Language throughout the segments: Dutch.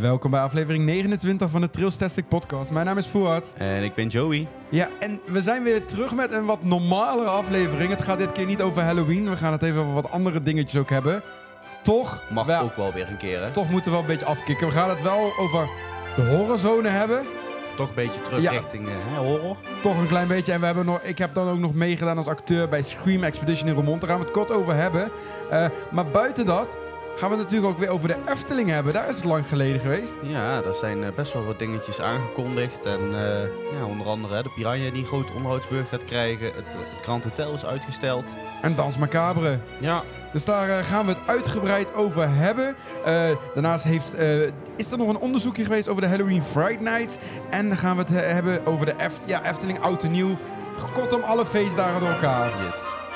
Welkom bij aflevering 29 van de Trails Tastic Podcast. Mijn naam is Fuad. En ik ben Joey. Ja, en we zijn weer terug met een wat normalere aflevering. Het gaat dit keer niet over Halloween. We gaan het even over wat andere dingetjes ook hebben. Toch, Mag wel, ook wel weer een keer, hè? toch moeten we wel een beetje afkicken. We gaan het wel over de horrorzone hebben. Toch een beetje terug Ja. richting eh, hè, horror. Toch een klein beetje. En we hebben nog, ik heb dan ook nog meegedaan als acteur bij Scream Expedition in Roermond. Daar gaan we het kort over hebben. Eh, maar buiten dat gaan we het natuurlijk ook weer over de Efteling hebben. Daar is het lang geleden geweest. Ja, er zijn eh, best wel wat dingetjes aangekondigd. En eh, ja, onder andere hè, de Piranha die een grote onderhoudsbeurt gaat krijgen. Het, eh, het Grand Hotel is uitgesteld. En Dans Macabre. Ja, Dus daar gaan we het uitgebreid over hebben. Daarnaast heeft, is er nog een onderzoekje geweest over de Halloween Fright Night. En dan gaan we het hebben over de Eft ja, Efteling Oud en Nieuw. Kortom, alle feestdagen door elkaar. yes.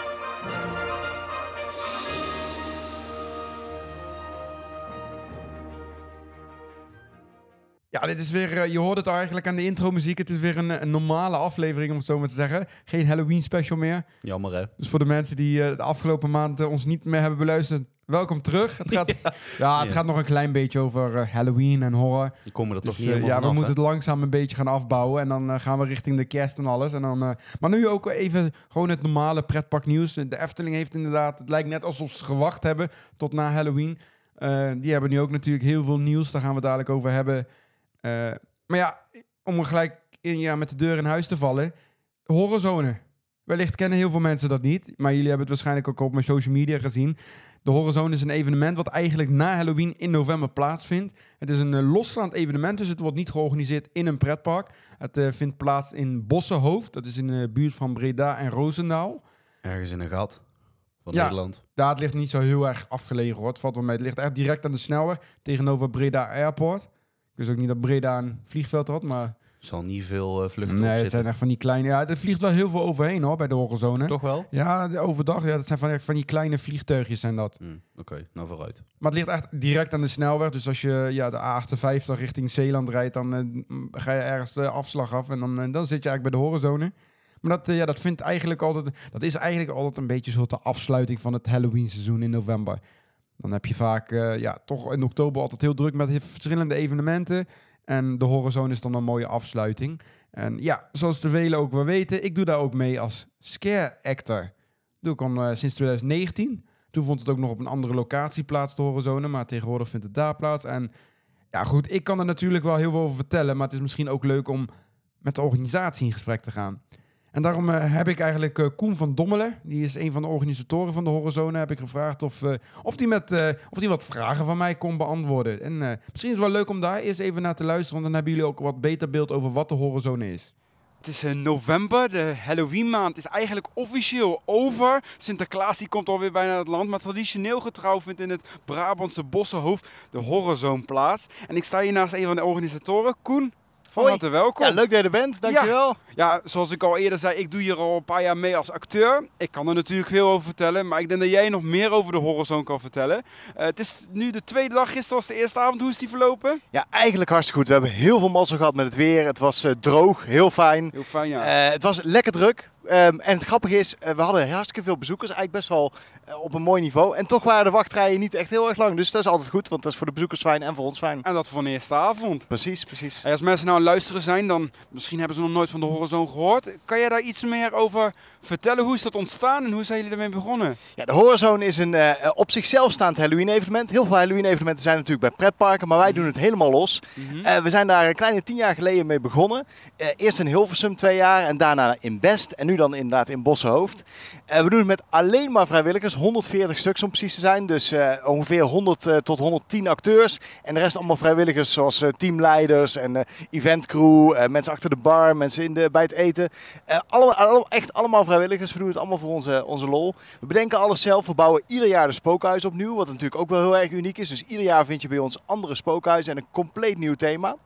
Ja, dit is weer, eh, je hoort het eigenlijk aan de intro muziek. Het is weer een, een normale aflevering, om het zo maar te zeggen. Geen Halloween special meer. Jammer hè. Dus voor de mensen die eh, de afgelopen maand eh, ons niet meer hebben beluisterd, welkom terug. Het gaat, ja. het Ja. gaat nog een klein beetje over Halloween en horror. Die komen er toch Dus, niet helemaal ja, we moeten hè? het langzaam een beetje gaan afbouwen. En dan gaan we richting de kerst en alles. En dan, maar nu ook even gewoon het normale pretparknieuws. De Efteling heeft inderdaad, het lijkt net alsof ze gewacht hebben tot na Halloween. Die hebben nu ook natuurlijk heel veel nieuws. Daar gaan we het dadelijk over hebben. Eh, maar ja, om er gelijk in, ja, met de deur in huis te vallen. Horrorzone. Wellicht kennen heel veel mensen dat niet. Maar jullie hebben het waarschijnlijk ook op mijn social media gezien. De Horrorzone is een evenement wat eigenlijk na Halloween in november plaatsvindt. Het is een eh, losstaand evenement, dus het wordt niet georganiseerd in een pretpark. Het eh, vindt plaats in Bossenhoofd. Dat is in de buurt van Breda en Roosendaal. Ergens in een gat van Ja. Nederland. Daar het ligt niet zo heel erg afgelegen hoor. Het valt wel mee. Het ligt echt direct aan de snelweg tegenover Breda Airport. Ik wist ook niet dat Breda een vliegveld had, maar... Er zal niet veel eh, vluchten Nee, het zijn echt van die kleine... Ja, er vliegt wel heel veel overheen hoor, bij de Horrorzone. Toch wel? Ja, overdag. Ja, dat zijn van, echt van die kleine vliegtuigjes zijn dat. Hm, Oké, nou vooruit. Maar het ligt echt direct aan de snelweg. Dus als je ja, de A58 richting Zeeland rijdt, dan eh, ga je ergens de afslag af. En dan, eh, dan zit je eigenlijk bij de horrorzone. Maar dat, ja, dat, vindt eigenlijk altijd, dat is eigenlijk altijd een beetje zo de afsluiting van het Halloween seizoen in november. Dan heb je vaak eh, ja, toch in oktober altijd heel druk met verschillende evenementen. En de horrorzone is dan een mooie afsluiting. En ja, zoals de velen ook wel weten, ik doe daar ook mee als scare actor. Doe ik al eh, sinds 2019. Toen vond het ook nog op een andere locatie plaats, de horrorzone. Maar tegenwoordig vindt het daar plaats. En ja, goed, ik kan er natuurlijk wel heel veel over vertellen. Maar het is misschien ook leuk om met de organisatie in gesprek te gaan. En daarom eh, heb ik eigenlijk eh, Koen van Dommelen, die is een van de organisatoren van de Horrorzone, heb ik gevraagd of, eh, of, die met, eh, of die wat vragen van mij kon beantwoorden. En eh, misschien is het wel leuk om daar eerst even naar te luisteren, want dan hebben jullie ook wat beter beeld over wat de Horrorzone is. Het is november, de Halloween maand is eigenlijk officieel over. Sinterklaas die komt alweer bijna naar het land, maar traditioneel getrouw vindt in het Brabantse Bossenhoofd de Horrorzone plaats. En ik sta hier naast een van de organisatoren, Koen. Van Hoi. harte welkom. Ja, leuk dat je er bent. Dankjewel. Ja, zoals ik al eerder zei, ik doe hier al een paar jaar mee als acteur. Ik kan er natuurlijk veel over vertellen, maar ik denk dat jij nog meer over de Horrorzone kan vertellen. Eh, het is nu de tweede dag, gisteren was de eerste avond. Hoe is die verlopen? Ja, eigenlijk hartstikke goed. We hebben heel veel mazzel gehad met het weer. Het was eh, droog, heel fijn. Heel fijn, ja. Eh, het was lekker druk. Ehm, en het grappige is, we hadden hartstikke veel bezoekers. Eigenlijk best wel op een mooi niveau. En toch waren de wachtrijen niet echt heel erg lang. Dus dat is altijd goed, want dat is voor de bezoekers fijn en voor ons fijn. En dat voor een eerste avond. Precies, precies. Hey, als mensen nou luisteren zijn, dan misschien hebben ze nog nooit van de Horizon gehoord. Kan jij daar iets meer over vertellen? Hoe is dat ontstaan en hoe zijn jullie ermee begonnen? Ja, de Horrorzone is een eh, op zichzelf staand Halloween-evenement. Heel veel Halloween-evenementen zijn natuurlijk bij pretparken, maar wij doen het helemaal los. Eh, we zijn daar een kleine tien jaar geleden mee begonnen. Eh, eerst in Hilversum twee jaar en daarna in Best en nu dan inderdaad in Bossenhoofd. We doen het met alleen maar vrijwilligers, 140 stuks om precies te zijn. Dus ongeveer 100 eh, tot 110 acteurs en de rest allemaal vrijwilligers zoals teamleiders en eventcrew, mensen achter de bar, mensen in de, bij het eten. Eh, allemaal- echt allemaal vrijwilligers. We doen het allemaal voor onze, onze lol. We bedenken alles zelf. We bouwen ieder jaar de spookhuis opnieuw. Wat natuurlijk ook wel heel erg uniek is. Dus ieder jaar vind je bij ons andere spookhuizen en een compleet nieuw thema.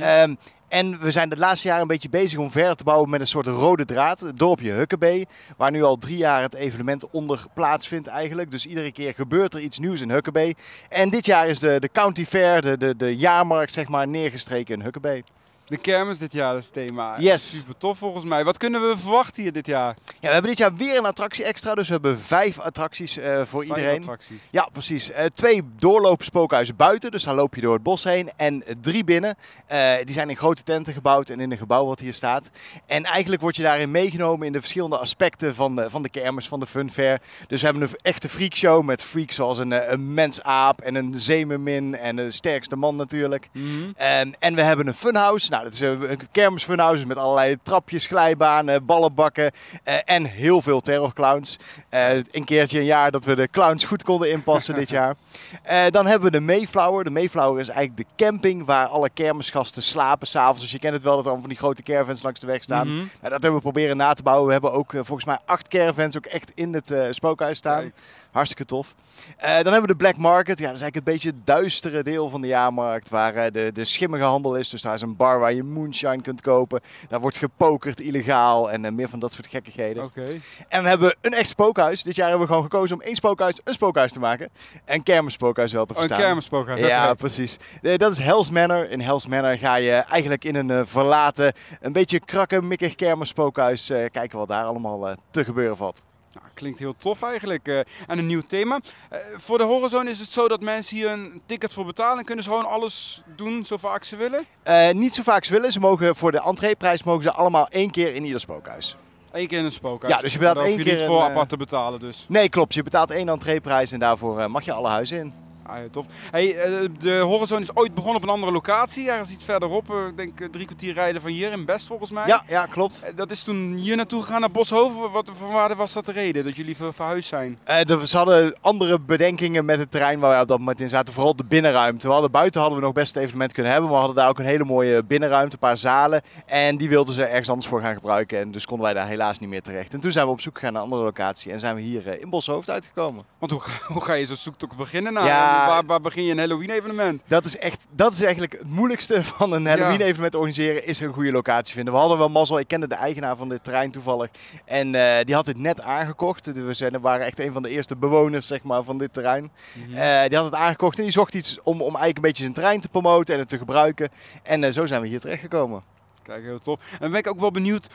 Ehm, en we zijn de laatste jaren een beetje bezig om verder te bouwen met een soort rode draad. Het dorpje Hukkebee. Waar nu al drie jaar het evenement onder plaatsvindt eigenlijk. Dus iedere keer gebeurt er iets nieuws in Hukkebee. En dit jaar is de, de County Fair, de, de, de jaarmarkt zeg maar, neergestreken in Hukkebee. De kermis dit jaar is het thema. Yes. Super tof volgens mij. Wat kunnen we verwachten hier dit jaar? Ja, we hebben dit jaar weer een attractie extra, dus we hebben vijf attracties eh, voor Vijf iedereen. attracties. Ja, precies. Eh, twee doorlopen spookhuizen buiten, dus dan loop je door het bos heen. En drie binnen. Eh, die zijn in grote tenten gebouwd en in een gebouw wat hier staat. En eigenlijk word je daarin meegenomen in de verschillende aspecten van de, van de kermis, van de funfair. Dus we hebben een echte freakshow met freaks zoals een, een mensaap en een zeemermin en de sterkste man natuurlijk. Mhm. En, en we hebben een funhouse. Nou, dat is een een kermisfunhouse met allerlei trapjes, glijbanen, ballenbakken eh, en heel veel terrorclowns. Eh een keertje een jaar dat we de clowns goed konden inpassen dit jaar. Eh, dan hebben we de Mayflower. De Mayflower is eigenlijk de camping waar alle kermisgasten slapen s'avonds. Dus je kent het wel dat er allemaal van die grote caravans langs de weg staan. Mhm. Nou, dat hebben we proberen na te bouwen. We hebben ook volgens mij acht caravans ook echt in het spookhuis staan. Kijk. Hartstikke tof. Eh, dan hebben we de Black Market. Ja, dat is eigenlijk een beetje het duistere deel van de jaarmarkt. Waar eh, de, de schimmige handel is. Dus daar is een bar waar je moonshine kunt kopen. Daar wordt gepokerd illegaal. En eh, meer van dat soort gekkigheden. Oké. En dan hebben we een echt spookhuis. Dit jaar hebben we gewoon gekozen om één spookhuis een spookhuis te maken. Een kermisspookhuis wel te Oh, een verstaan. kermispookhuis. Ja, precies. Dat is Hell's Manor. In Hell's Manor ga je eigenlijk in een verlaten, een beetje krakke, mikkig kermisspookhuis kijken wat daar allemaal te gebeuren valt. Nou, klinkt heel tof eigenlijk. eh, en een nieuw thema. Eh, voor de Horizon is het zo dat mensen hier een ticket voor betalen en kunnen ze gewoon alles doen zo vaak ze willen. Eh, niet zo vaak ze willen. Ze mogen voor de entreeprijs mogen ze allemaal één keer in ieder spookhuis. Eén keer in een spookhuis. Ja, dus je betaalt hoef één je niet keer voor een, apart te betalen dus. Nee, klopt. Je betaalt één entreeprijs en daarvoor mag je alle huizen in. Ah, tof. Hey, eh, de Horizon is ooit begonnen op een andere locatie, ergens iets verderop. eh, Ik denk eh, drie kwartier rijden van hier in Best volgens mij. Ja, ja, klopt. Dat is toen hier naartoe gegaan naar Boshoven. Wat voor waarde was dat de reden dat jullie ver- verhuisd zijn? Er- ze hadden andere bedenkingen met het terrein waar we op dat moment in zaten. Vooral de binnenruimte. We hadden, buiten hadden we nog best het evenement kunnen hebben. Maar we hadden daar ook een hele mooie binnenruimte, een paar zalen. En die wilden ze ergens anders voor gaan gebruiken. En dus konden wij daar helaas niet meer terecht. En toen zijn we op zoek gegaan naar een andere locatie. En zijn we hier in Boshoofd uitgekomen. Want hoe, ga- hoe ga je zo'n zoektocht beginnen? Nou, Ja. Waar, waar begin je een Halloween evenement? Dat is, echt, dat is eigenlijk het moeilijkste van een Halloween evenement organiseren. Is een goede locatie vinden. We hadden wel mazzel. Ik kende de eigenaar van dit terrein toevallig. En eh, die had dit net aangekocht. Dus we zijn, waren echt een van de eerste bewoners zeg maar, van dit terrein. Eh, die had het aangekocht en die zocht iets om, om eigenlijk een beetje zijn terrein te promoten en het te gebruiken. En eh, zo zijn we hier terechtgekomen. Kijk, heel tof. En ben ik ook wel benieuwd.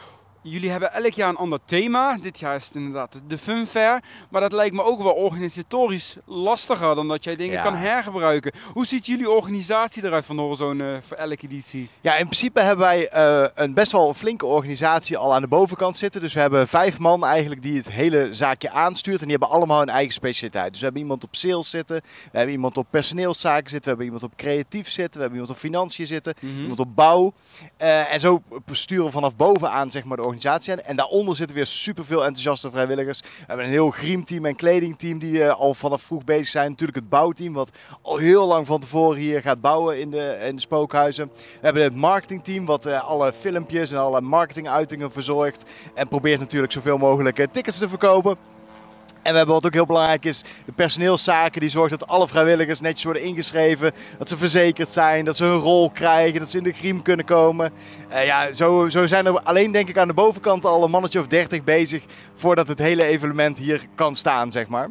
Jullie hebben elk jaar een ander thema. Dit jaar is het inderdaad de Fun Fair. Maar dat lijkt me ook wel organisatorisch lastiger dan dat jij dingen Ja. kan hergebruiken. Hoe ziet jullie organisatie eruit van Horizon eh, voor elke editie? Ja, in principe hebben wij eh, een best wel flinke organisatie al aan de bovenkant zitten. Dus we hebben vijf man eigenlijk die het hele zaakje aanstuurt. En die hebben allemaal hun eigen specialiteit. Dus we hebben iemand op sales zitten. We hebben iemand op personeelszaken zitten. We hebben iemand op creatief zitten. We hebben iemand op financiën zitten. Mhm. Iemand op bouw. Eh, en zo sturen we vanaf bovenaan zeg maar, de organisatie En daaronder zitten weer superveel enthousiaste vrijwilligers. We hebben een heel griemteam en kledingteam die eh, al vanaf vroeg bezig zijn. Natuurlijk het bouwteam wat al heel lang van tevoren hier gaat bouwen in de, in de spookhuizen. We hebben het marketingteam wat eh, alle filmpjes en alle marketinguitingen verzorgt. En probeert natuurlijk zoveel mogelijk eh, tickets te verkopen. En we hebben wat ook heel belangrijk is, de personeelszaken. Die zorgt dat alle vrijwilligers netjes worden ingeschreven. Dat ze verzekerd zijn, dat ze hun rol krijgen, dat ze in de griem kunnen komen. Eh, ja, zo, zo zijn er alleen denk ik aan de bovenkant al een mannetje of 30 bezig voordat het hele evenement hier kan staan, zeg maar.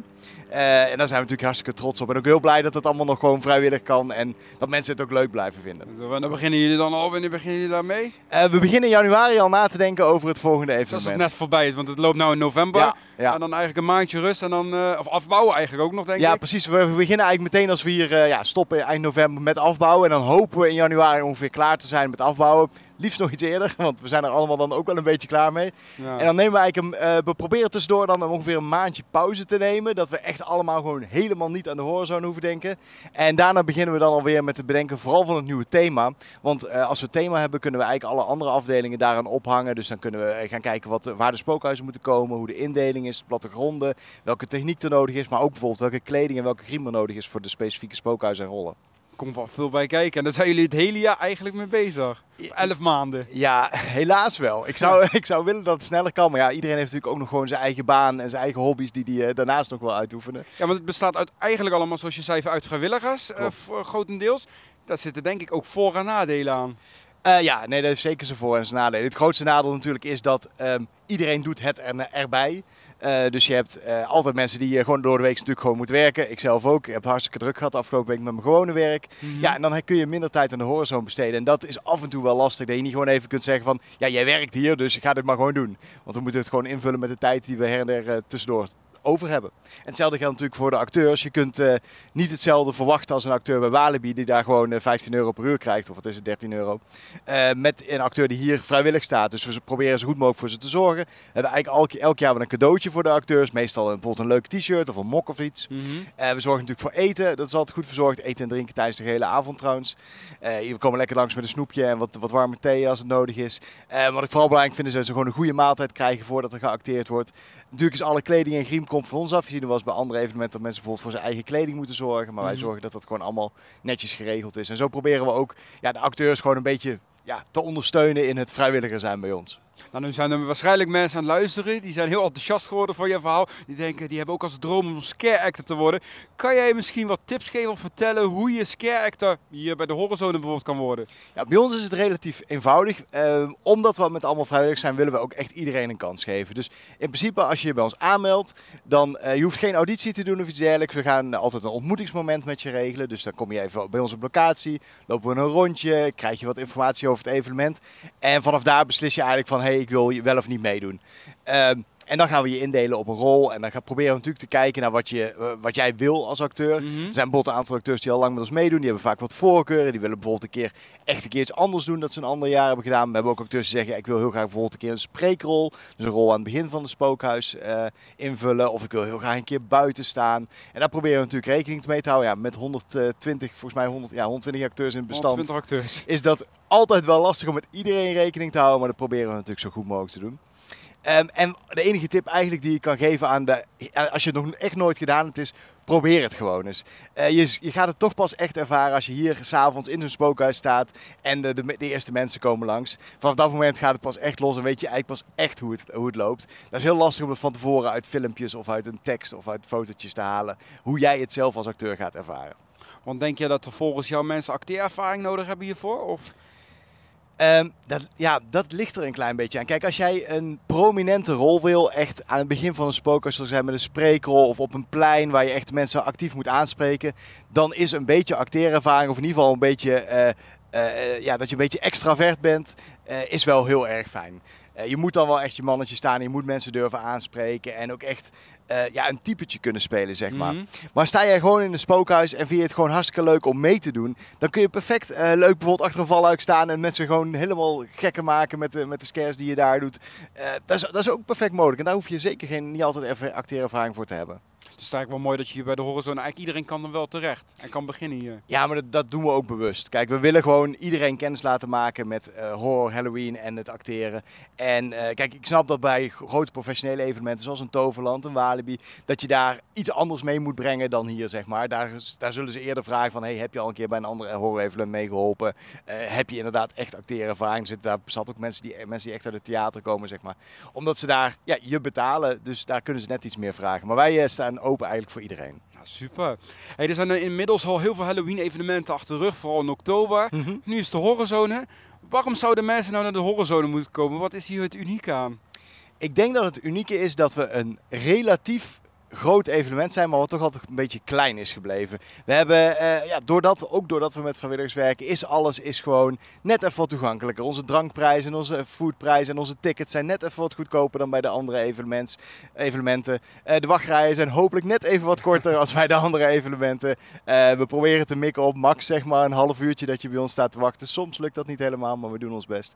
Eh, en daar zijn we natuurlijk hartstikke trots op. En ook heel blij dat het allemaal nog gewoon vrijwillig kan. En dat mensen het ook leuk blijven vinden. Wanneer beginnen jullie dan al? Wanneer beginnen jullie daarmee? Eh, we beginnen in januari al na te denken over het volgende Dus als evenement. het net voorbij is, want het loopt nou in november. Ja, ja. En dan eigenlijk een maandje rust en dan, eh, of afbouwen eigenlijk ook nog, denk Ja, ik. precies. We beginnen eigenlijk meteen als we hier ja, stoppen eind november met afbouwen. En dan hopen we in januari ongeveer klaar te zijn met afbouwen. Liefst nog iets eerder, want we zijn er allemaal dan ook wel een beetje klaar mee. Ja. En dan nemen we eigenlijk een, eh, we proberen tussendoor dan ongeveer een maandje pauze te nemen. Dat we echt allemaal gewoon helemaal niet aan de horizon hoeven denken. En daarna beginnen we dan alweer met het bedenken vooral van het nieuwe thema. Want eh, als we het thema hebben, kunnen we eigenlijk alle andere afdelingen daaraan ophangen. Dus dan kunnen we eh, gaan kijken wat, waar de spookhuizen moeten komen, hoe de indeling is, de plattegronden, welke techniek er nodig is. Maar ook bijvoorbeeld welke kleding en welke griem er nodig is voor de specifieke spookhuizen en rollen. Komt wel veel bij kijken. En daar zijn jullie het hele jaar eigenlijk mee bezig. Elf maanden. Ja, helaas wel. Ik zou, ik zou willen dat het sneller kan. Maar ja, iedereen heeft natuurlijk ook nog gewoon zijn eigen baan en zijn eigen hobby's die hij eh, daarnaast nog wel uitoefenen. Ja, maar het bestaat uit, eigenlijk allemaal, zoals je zei, uit vrijwilligers. eh, Klopt. voor- grotendeels. Daar zitten denk ik ook voor- en nadelen aan. Eh, ja, nee, dat heeft zeker zijn voor- en zijn nadelen. Het grootste nadeel natuurlijk is dat ehm, iedereen doet het er, erbij. Eh, dus je hebt eh, altijd mensen die eh, gewoon door de week natuurlijk gewoon moeten werken. Ik zelf ook. Ik heb hartstikke druk gehad afgelopen week met mijn gewone werk. Mhm. Ja, en dan kun je minder tijd aan de horizon besteden. En dat is af en toe wel lastig. Dat je niet gewoon even kunt zeggen van... Ja, jij werkt hier, dus ga dit maar gewoon doen. Want we moeten het gewoon invullen met de tijd die we her en der tussendoor over hebben. En hetzelfde geldt natuurlijk voor de acteurs. Je kunt eh, niet hetzelfde verwachten als een acteur bij Walibi... die daar gewoon eh, 15 euro per uur krijgt. Of wat is het, 13 euro. Eh, met een acteur die hier vrijwillig staat. Dus we proberen zo goed mogelijk voor ze te zorgen. We hebben eigenlijk elk, elk jaar wel een cadeautje voor de acteurs. Meestal een, bijvoorbeeld een leuk t-shirt of een mok of iets. Mhm. Eh, we zorgen natuurlijk voor eten. Dat is altijd goed verzorgd. Eten en drinken tijdens de hele avond trouwens. Eh, we komen lekker langs met een snoepje en wat, wat warme thee als het nodig is. Eh, wat ik vooral belangrijk vind is dat ze gewoon een goede maaltijd krijgen voordat er geacteerd wordt. Natuurlijk is alle kleding en griem komt van ons af. Je ziet er eens bij andere evenementen dat mensen bijvoorbeeld voor zijn eigen kleding moeten zorgen. Maar wij Mhm. zorgen dat dat gewoon allemaal netjes geregeld is. En zo proberen we ook ja, de acteurs gewoon een beetje ja, te ondersteunen in het vrijwilliger zijn bij ons. Nou, nu zijn er waarschijnlijk mensen aan het luisteren. Die zijn heel enthousiast geworden van je verhaal. Die denken, die hebben ook als droom om scare actor te worden. Kan jij misschien wat tips geven of vertellen hoe je scare actor hier bij de Horizon bijvoorbeeld kan worden? Ja, bij ons is het relatief eenvoudig. Eh, omdat we met allemaal vrijwillig zijn, willen we ook echt iedereen een kans geven. Dus in principe, als je je bij ons aanmeldt, dan uh, je hoeft geen auditie te doen of iets dergelijks. We gaan altijd een ontmoetingsmoment met je regelen. Dus dan kom je even bij ons op locatie, lopen we een rondje, krijg je wat informatie over het evenement. En vanaf daar beslis je eigenlijk van, hey, ik wil je wel of niet meedoen. Uh, en dan gaan we je indelen op een rol. En dan gaan proberen we natuurlijk te kijken naar wat, je, uh, wat jij wil als acteur. Mhm. Er zijn bijvoorbeeld een aantal acteurs die al lang met ons meedoen. Die hebben vaak wat voorkeuren. Die willen bijvoorbeeld een keer echt een keer iets anders doen dat ze een ander jaar hebben gedaan. We hebben ook acteurs die zeggen, ik wil heel graag bijvoorbeeld een keer een spreekrol. Dus een rol aan het begin van het spookhuis uh, invullen. Of ik wil heel graag een keer buiten staan. En daar proberen we natuurlijk rekening mee te houden. Ja, met 120, volgens mij 100, ja, 120 acteurs in het bestand. 120 acteurs. Is dat altijd wel lastig om met iedereen rekening te houden. Maar dat proberen we natuurlijk zo goed mogelijk te doen. Um, en de enige tip eigenlijk die ik kan geven aan de, als je het nog echt nooit gedaan hebt, is probeer het gewoon eens. Uh, je, je, gaat het toch pas echt ervaren als je hier s'avonds in zo'n spookhuis staat en de, de, de, eerste mensen komen langs. Vanaf dat moment gaat het pas echt los en weet je eigenlijk pas echt hoe het, hoe het loopt. Dat is heel lastig om het van tevoren uit filmpjes of uit een tekst of uit fotootjes te halen. Hoe jij het zelf als acteur gaat ervaren. Want denk je dat er volgens jou mensen acteerervaring nodig hebben hiervoor? Of? Um, dat, ja, dat ligt er een klein beetje aan. Kijk, als jij een prominente rol wil, echt aan het begin van een spookhuis, zoals zijn met een spreekrol of op een plein waar je echt mensen actief moet aanspreken, dan is een beetje acteerervaring, of in ieder geval een beetje, uh, uh, ja, dat je een beetje extravert bent, is wel heel erg fijn. Uh, je moet dan wel echt je mannetje staan, je moet mensen durven aanspreken en ook echt uh, ja, een typetje kunnen spelen, zeg maar. Mhm. Maar sta jij gewoon in een spookhuis en vind je het gewoon hartstikke leuk om mee te doen, dan kun je perfect uh, leuk bijvoorbeeld achter een valluik staan en mensen gewoon helemaal gekker maken met de, met de scares die je daar doet. Uh, dat, is, dat is ook perfect mogelijk en daar hoef je zeker geen, niet altijd even acteerervaring voor te hebben. Het is eigenlijk wel mooi dat je hier bij de Horizon, eigenlijk iedereen kan er wel terecht en kan beginnen hier. Ja, maar dat, dat doen we ook bewust. Kijk, we willen gewoon iedereen kennis laten maken met uh, horror, Halloween en het acteren. En uh, kijk, ik snap dat bij grote professionele evenementen zoals een Toverland, een Walibi, dat je daar iets anders mee moet brengen dan hier, zeg maar. Daar, daar zullen ze eerder vragen van, hey, heb je al een keer bij een andere horror evenement meegeholpen? Uh, heb je inderdaad echt acteerervaring? Zit daar zat ook mensen die, mensen die echt uit het theater komen, zeg maar. Omdat ze daar, ja, je betalen, dus daar kunnen ze net iets meer vragen. Maar wij staan open eigenlijk voor iedereen. Nou, super. Hey, er zijn inmiddels al heel veel Halloween-evenementen achter de rug, vooral in oktober. Mm -hmm. Nu is de horrorzone. Waarom zouden mensen nou naar de horrorzone moeten komen? Wat is hier het unieke aan? Ik denk dat het unieke is dat we een relatief groot evenement zijn, maar wat toch altijd een beetje klein is gebleven. We hebben, uh, ja, doordat, ook doordat we met vrijwilligers werken, is alles is gewoon net even wat toegankelijker. Onze drankprijzen en onze foodprijzen en onze tickets zijn net even wat goedkoper dan bij de andere evenements, evenementen. Uh, de wachtrijen zijn hopelijk net even wat korter als bij de andere evenementen. Uh, we proberen te mikken op max zeg maar een half uurtje dat je bij ons staat te wachten. Soms lukt dat niet helemaal, maar we doen ons best.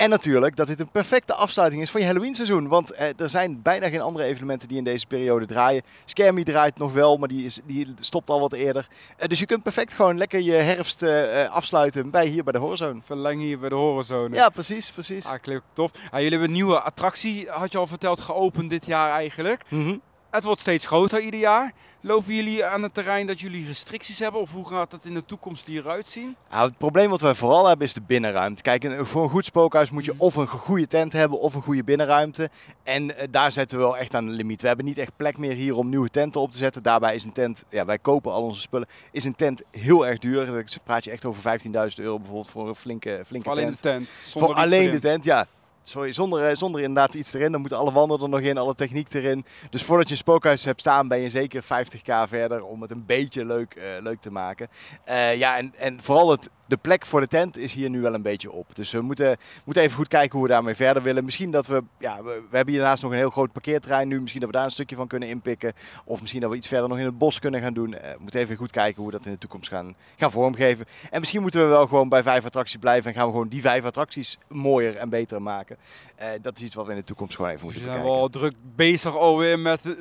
En natuurlijk dat dit een perfecte afsluiting is van je Halloween seizoen, want er zijn bijna geen andere evenementen die in deze periode draaien. Scammy draait nog wel, maar die, is, die stopt al wat eerder. Uh, dus je kunt perfect gewoon lekker je herfst uh, afsluiten bij hier bij de Horizon. Verleng hier bij de Horizon. Ja, precies, precies. Ah, klinkt tof. Ah, jullie hebben een nieuwe attractie, had je al verteld, geopend dit jaar eigenlijk. Mm -hmm. Het wordt steeds groter ieder jaar. Lopen jullie aan het terrein dat jullie restricties hebben? Of hoe gaat dat in de toekomst hieruit zien? Nou, het probleem wat wij vooral hebben is de binnenruimte. Kijk, voor een goed spookhuis moet je of een goede tent hebben of een goede binnenruimte. En eh, daar zetten we wel echt aan de limiet. We hebben niet echt plek meer hier om nieuwe tenten op te zetten. Daarbij is een tent, ja, wij kopen al onze spullen, is een tent heel erg duur. Dan praat je echt over 15.000 euro bijvoorbeeld voor een flinke, flinke Alleen tent. de tent. Voor zonder alleen de tent, ja. Sorry, zonder, eh, zonder inderdaad iets erin. Dan moeten alle wanden er nog in, alle techniek erin. Dus voordat je een spookhuis hebt staan, ben je zeker 50k verder om het een beetje leuk, eh, leuk te maken. Eh, ja, en, en vooral het, de plek voor de tent is hier nu wel een beetje op. Dus we moeten, moeten even goed kijken hoe we daarmee verder willen. Misschien dat we, ja, we, we hebben hiernaast nog een heel groot parkeerterrein nu. Misschien dat we daar een stukje van kunnen inpikken. Of misschien dat we iets verder nog in het bos kunnen gaan doen. Eh, we moeten even goed kijken hoe we dat in de toekomst gaan, gaan vormgeven. En misschien moeten we wel gewoon bij vijf attracties blijven. En gaan we gewoon die vijf attracties mooier en beter maken. Eh, dat is iets wat we in de toekomst gewoon even moeten we zijn bekijken. wel druk bezig alweer met eh,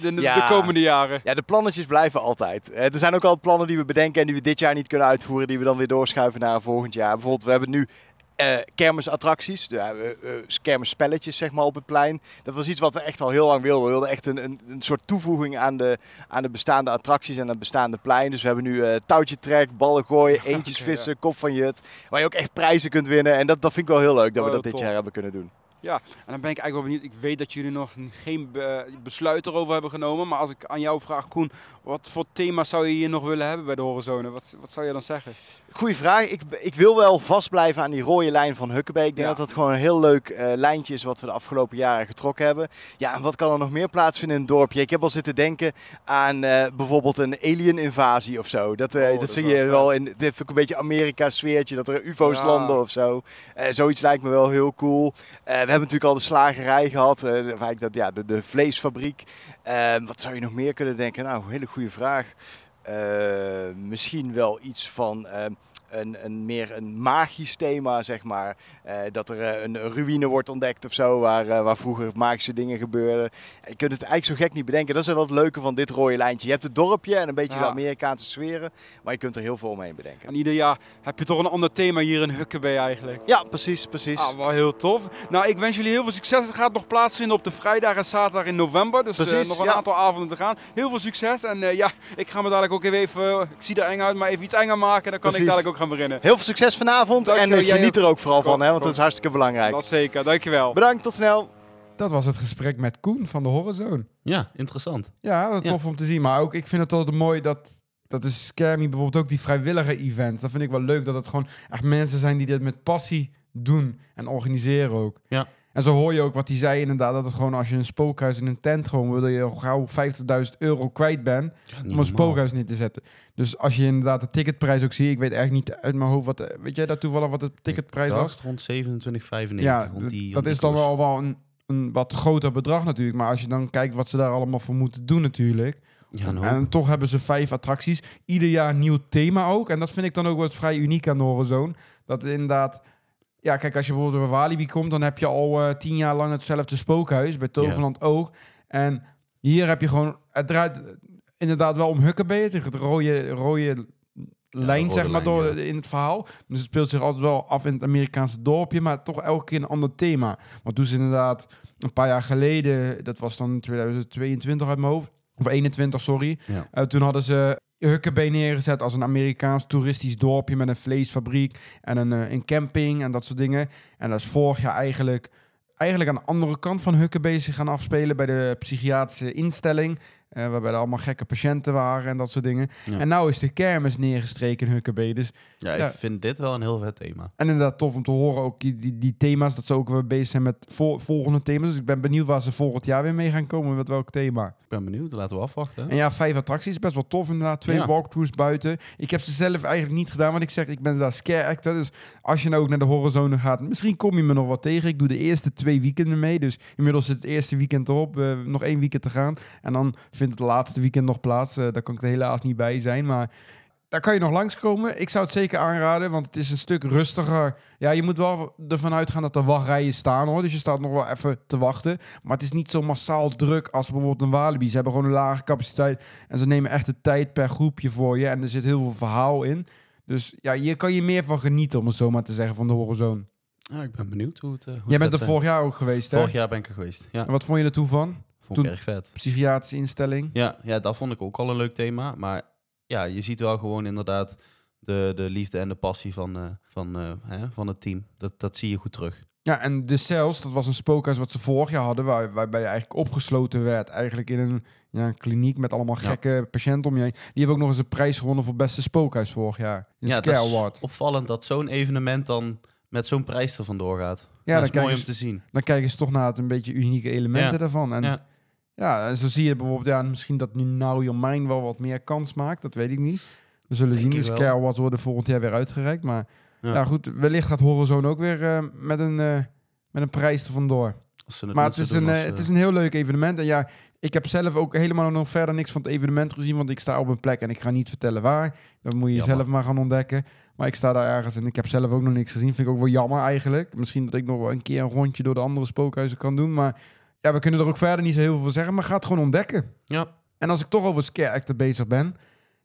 de, de, Ja. de komende jaren. Ja, de plannetjes blijven altijd. Eh, er zijn ook al plannen die we bedenken en die we dit jaar niet kunnen uitvoeren, die we dan weer doorschuiven naar volgend jaar. Bijvoorbeeld, we hebben nu eh, kermisattracties, eh, kermisspelletjes zeg maar op het plein. Dat was iets wat we echt al heel lang wilden. We wilden echt een, een, een soort toevoeging aan de, aan de bestaande attracties en aan het bestaande plein. Dus we hebben nu touwtje trek, ballen gooien, eentjes vissen, kop van jut. Waar je ook echt prijzen kunt winnen. En dat, dat vind ik wel heel leuk dat we dat heel dit tof. jaar hebben kunnen doen. En dan ben ik eigenlijk wel benieuwd. Ik weet dat jullie nog geen be- besluit erover hebben genomen. Maar als ik aan jou vraag, Koen, wat voor thema zou je hier nog willen hebben bij de Horizone? Wat, wat zou je dan zeggen? Goeie vraag. Ik, ik wil wel vastblijven aan die rode lijn van Hukkebee. Ik denk Ja. dat dat gewoon een heel leuk eh, lijntje is wat we de afgelopen jaren getrokken hebben. Ja, en wat kan er nog meer plaatsvinden in het dorpje? Ik heb al zitten denken aan eh, bijvoorbeeld een alien invasie of zo. Dat, eh, Oh, dat, zie je wel in. Het heeft ook een beetje Amerika sfeertje dat er UFO's Ja. landen of zo. Eh, zoiets lijkt me wel heel cool. Eh, we hebben natuurlijk al de slagerij gehad. eh, of eigenlijk dat, ja, de, de vleesfabriek. Eh, wat zou je nog meer kunnen denken? Nou, hele goede vraag. Eh, misschien wel iets van eh, een, een meer een magisch thema, zeg maar. Eh, dat er eh, een ruïne wordt ontdekt of zo, waar, eh, waar vroeger magische dingen gebeurden. Je kunt het eigenlijk zo gek niet bedenken. Dat is wel het leuke van dit rode lijntje. Je hebt het dorpje en een beetje de. Amerikaanse sferen, maar je kunt er heel veel omheen bedenken. En ieder jaar heb je toch een ander thema hier in Hukkebee eigenlijk. Ja, precies, precies. Ah, wel heel tof. Nou, ik wens jullie heel veel succes. Het gaat nog plaatsvinden op de vrijdag en zaterdag in november. Dus Precies, nog een ja. aantal avonden te gaan. Heel veel succes. En ja, ik ga me dadelijk ook even, ik zie er eng uit, maar even iets enger maken. Dan kan Precies. ik dadelijk ook gaan beginnen. Heel veel succes vanavond en Dankjewel, jij geniet er ook vooral van, hè, want Kom. dat is hartstikke belangrijk. Dat zeker, dankjewel. Bedankt, tot snel. Dat was het gesprek met Koen van de Horizon. Ja, interessant. Ja, dat is Ja. tof om te zien. Maar ook, ik vind het altijd mooi dat... Dat is Scammy bijvoorbeeld ook die vrijwillige events. Dat vind ik wel leuk dat het gewoon echt mensen zijn die dit met passie doen en organiseren ook. Ja. En zo hoor je ook wat hij zei inderdaad, dat het gewoon als je een spookhuis in een tent gewoon wil, je gauw 50.000 euro kwijt bent Ja, niet om een spookhuis neer te zetten. Dus als je inderdaad de ticketprijs ook ziet, ik weet echt niet uit mijn hoofd wat, eh, weet jij dat toevallig wat de ticketprijs Ik was? rond 27,95. Ja, rond die- dat is dan wel, wel een, een wat groter bedrag natuurlijk. Maar als je dan kijkt wat ze daar allemaal voor moeten doen natuurlijk. Ja. En toch hebben ze vijf attracties. Ieder jaar een nieuw thema ook. En dat vind ik dan ook wat vrij uniek aan de Horizon. Dat inderdaad... Ja, kijk, als je bijvoorbeeld bij Walibi komt... dan heb je al eh, tien jaar lang hetzelfde spookhuis. Bij Toverland ook. En hier heb je gewoon... Het draait inderdaad wel om Huckabee. Het rode, rode lijn, zeg maar, lijn, door ja. in het verhaal. Dus het speelt zich altijd wel af in het Amerikaanse dorpje... maar toch elke keer een ander thema. Want toen ze inderdaad een paar jaar geleden... dat was dan 2022 uit mijn hoofd... of 21, sorry... Ja. eh, toen hadden ze Huckabee neergezet als een Amerikaans toeristisch dorpje met een vleesfabriek en een, eh, een camping en dat soort dingen. En dat is vorig jaar eigenlijk, eigenlijk aan de andere kant van Huckabee zich gaan afspelen bij de psychiatrische instelling. Eh, waarbij er allemaal gekke patiënten waren en dat soort dingen. Ja. En nou is de kermis neergestreken in Huckabee. Dus Ja, Ja. ik vind dit wel een heel vet thema. en inderdaad tof om te horen ook die, die, die thema's, dat ze ook weer bezig zijn met vol- volgende thema's. Dus ik ben benieuwd waar ze volgend jaar weer mee gaan komen, met welk thema. Ik ben benieuwd, laten we afwachten. hè? En ja, vijf attracties, best wel tof inderdaad. Twee Ja. walkthroughs buiten. Ik heb ze zelf eigenlijk niet gedaan, want ik zeg, ik ben daar scare actor. Dus als je nou ook naar de Horizon gaat, misschien kom je me nog wat tegen. Ik doe de eerste twee weekenden mee, dus inmiddels zit het eerste weekend erop. eh, nog één weekend te gaan. En dan vindt het laatste weekend nog plaats. Eh, daar kan ik er helaas niet bij zijn, maar... Daar kan je nog langskomen. Ik zou het zeker aanraden, want het is een stuk rustiger. Ja, je moet wel ervan uitgaan dat er wachtrijen staan hoor. Dus je staat nog wel even te wachten. Maar het is niet zo massaal druk als bijvoorbeeld een Walibi. Ze hebben gewoon een lage capaciteit. En ze nemen echt de tijd per groepje voor je. En er zit heel veel verhaal in. Dus ja, hier kan je meer van genieten, om het zo maar te zeggen, van de Horizon. Ja, ik ben benieuwd hoe het. eh, hoe Jij het bent er zijn. vorig jaar ook geweest, hè? Vorig jaar ben ik er geweest. Ja. En wat vond je er toen van? Vond Toen- erg vet. Psychiatrische instelling. Ja, ja, dat vond ik ook al een leuk thema. Maar ja, je ziet wel gewoon inderdaad de, de liefde en de passie van, eh, van, eh, hè, van het team. Dat, dat zie je goed terug. Ja, en de Cells, dat was een spookhuis wat ze vorig jaar hadden, waar, waarbij je eigenlijk opgesloten werd. Eigenlijk in een ja, kliniek met allemaal Ja. gekke patiënten om je heen. Die hebben ook nog eens een prijs gewonnen voor beste spookhuis vorig jaar. Een ja, Scare dat is Award. opvallend dat zo'n evenement dan met zo'n prijs er vandoor gaat. Ja, dat is mooi om te zien. dan kijken ze toch naar het een beetje unieke elementen Ja. daarvan. En ja. Ja. en zo zie je bijvoorbeeld, ja, misschien dat nu Now Your wel wat meer kans maakt. Dat weet ik niet. We zullen Denk zien. Wel. Scare Awards worden volgend jaar weer uitgereikt. Maar ja, Ja. goed, wellicht gaat Horizon ook weer eh, met, een, eh, met een prijs er vandoor. Het Maar het is, een, als, eh, het is een heel leuk evenement. En ja, ik heb zelf ook helemaal nog verder niks van het evenement gezien. Want ik sta op een plek en ik ga niet vertellen waar. Dat moet je Jammer. zelf maar gaan ontdekken. Maar ik sta daar ergens en ik heb zelf ook nog niks gezien. Vind ik ook wel jammer eigenlijk. Misschien dat ik nog wel een keer een rondje door de andere spookhuizen kan doen. Maar ja, we kunnen er ook verder niet zo heel veel zeggen. Maar ga het gewoon ontdekken. Ja, En als ik toch over Scare Actor bezig ben.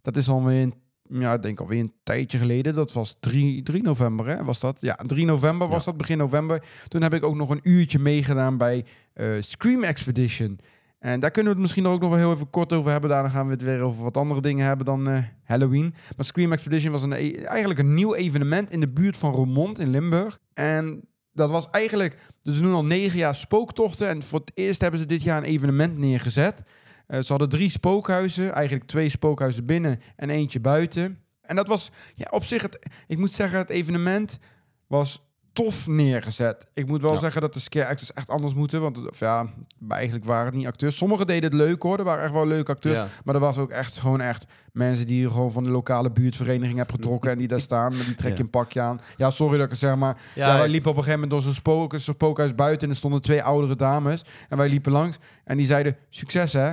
Dat is alweer een, ja, ik denk alweer een tijdje geleden. Dat was 3, 3 november, hè? Was dat? Ja, 3 november was Ja. dat, begin november. Toen heb ik ook nog een uurtje meegedaan bij eh, Scream Expedition. En daar kunnen we het misschien ook nog wel heel even kort over hebben. Daarna gaan we het weer over wat andere dingen hebben dan eh, Halloween. Maar Scream Expedition was een, e- eigenlijk een nieuw evenement in de buurt van Roermond in Limburg. En dat was eigenlijk... Dus ze doen al negen jaar spooktochten. En voor het eerst hebben ze dit jaar een evenement neergezet. Eh, ze hadden drie spookhuizen. Eigenlijk twee spookhuizen binnen en eentje buiten. En dat was ja, op zich... Het, ik moet zeggen, het evenement was tof neergezet. Ik moet wel Ja. zeggen dat de scare actors echt anders moeten. Want of ja, eigenlijk waren het niet acteurs. Sommigen deden het leuk hoor. Er waren echt wel leuke acteurs. ja. Maar er was ook echt gewoon echt mensen die je gewoon van de lokale buurtvereniging hebben getrokken. en die daar staan met die trek Ja. een pakje aan. Ja, sorry dat ik het zeg maar. Ja, wij liepen op een gegeven moment door zo'n spook, spookhuis buiten. En er stonden twee oudere dames. En wij liepen langs. En die zeiden, succes hè.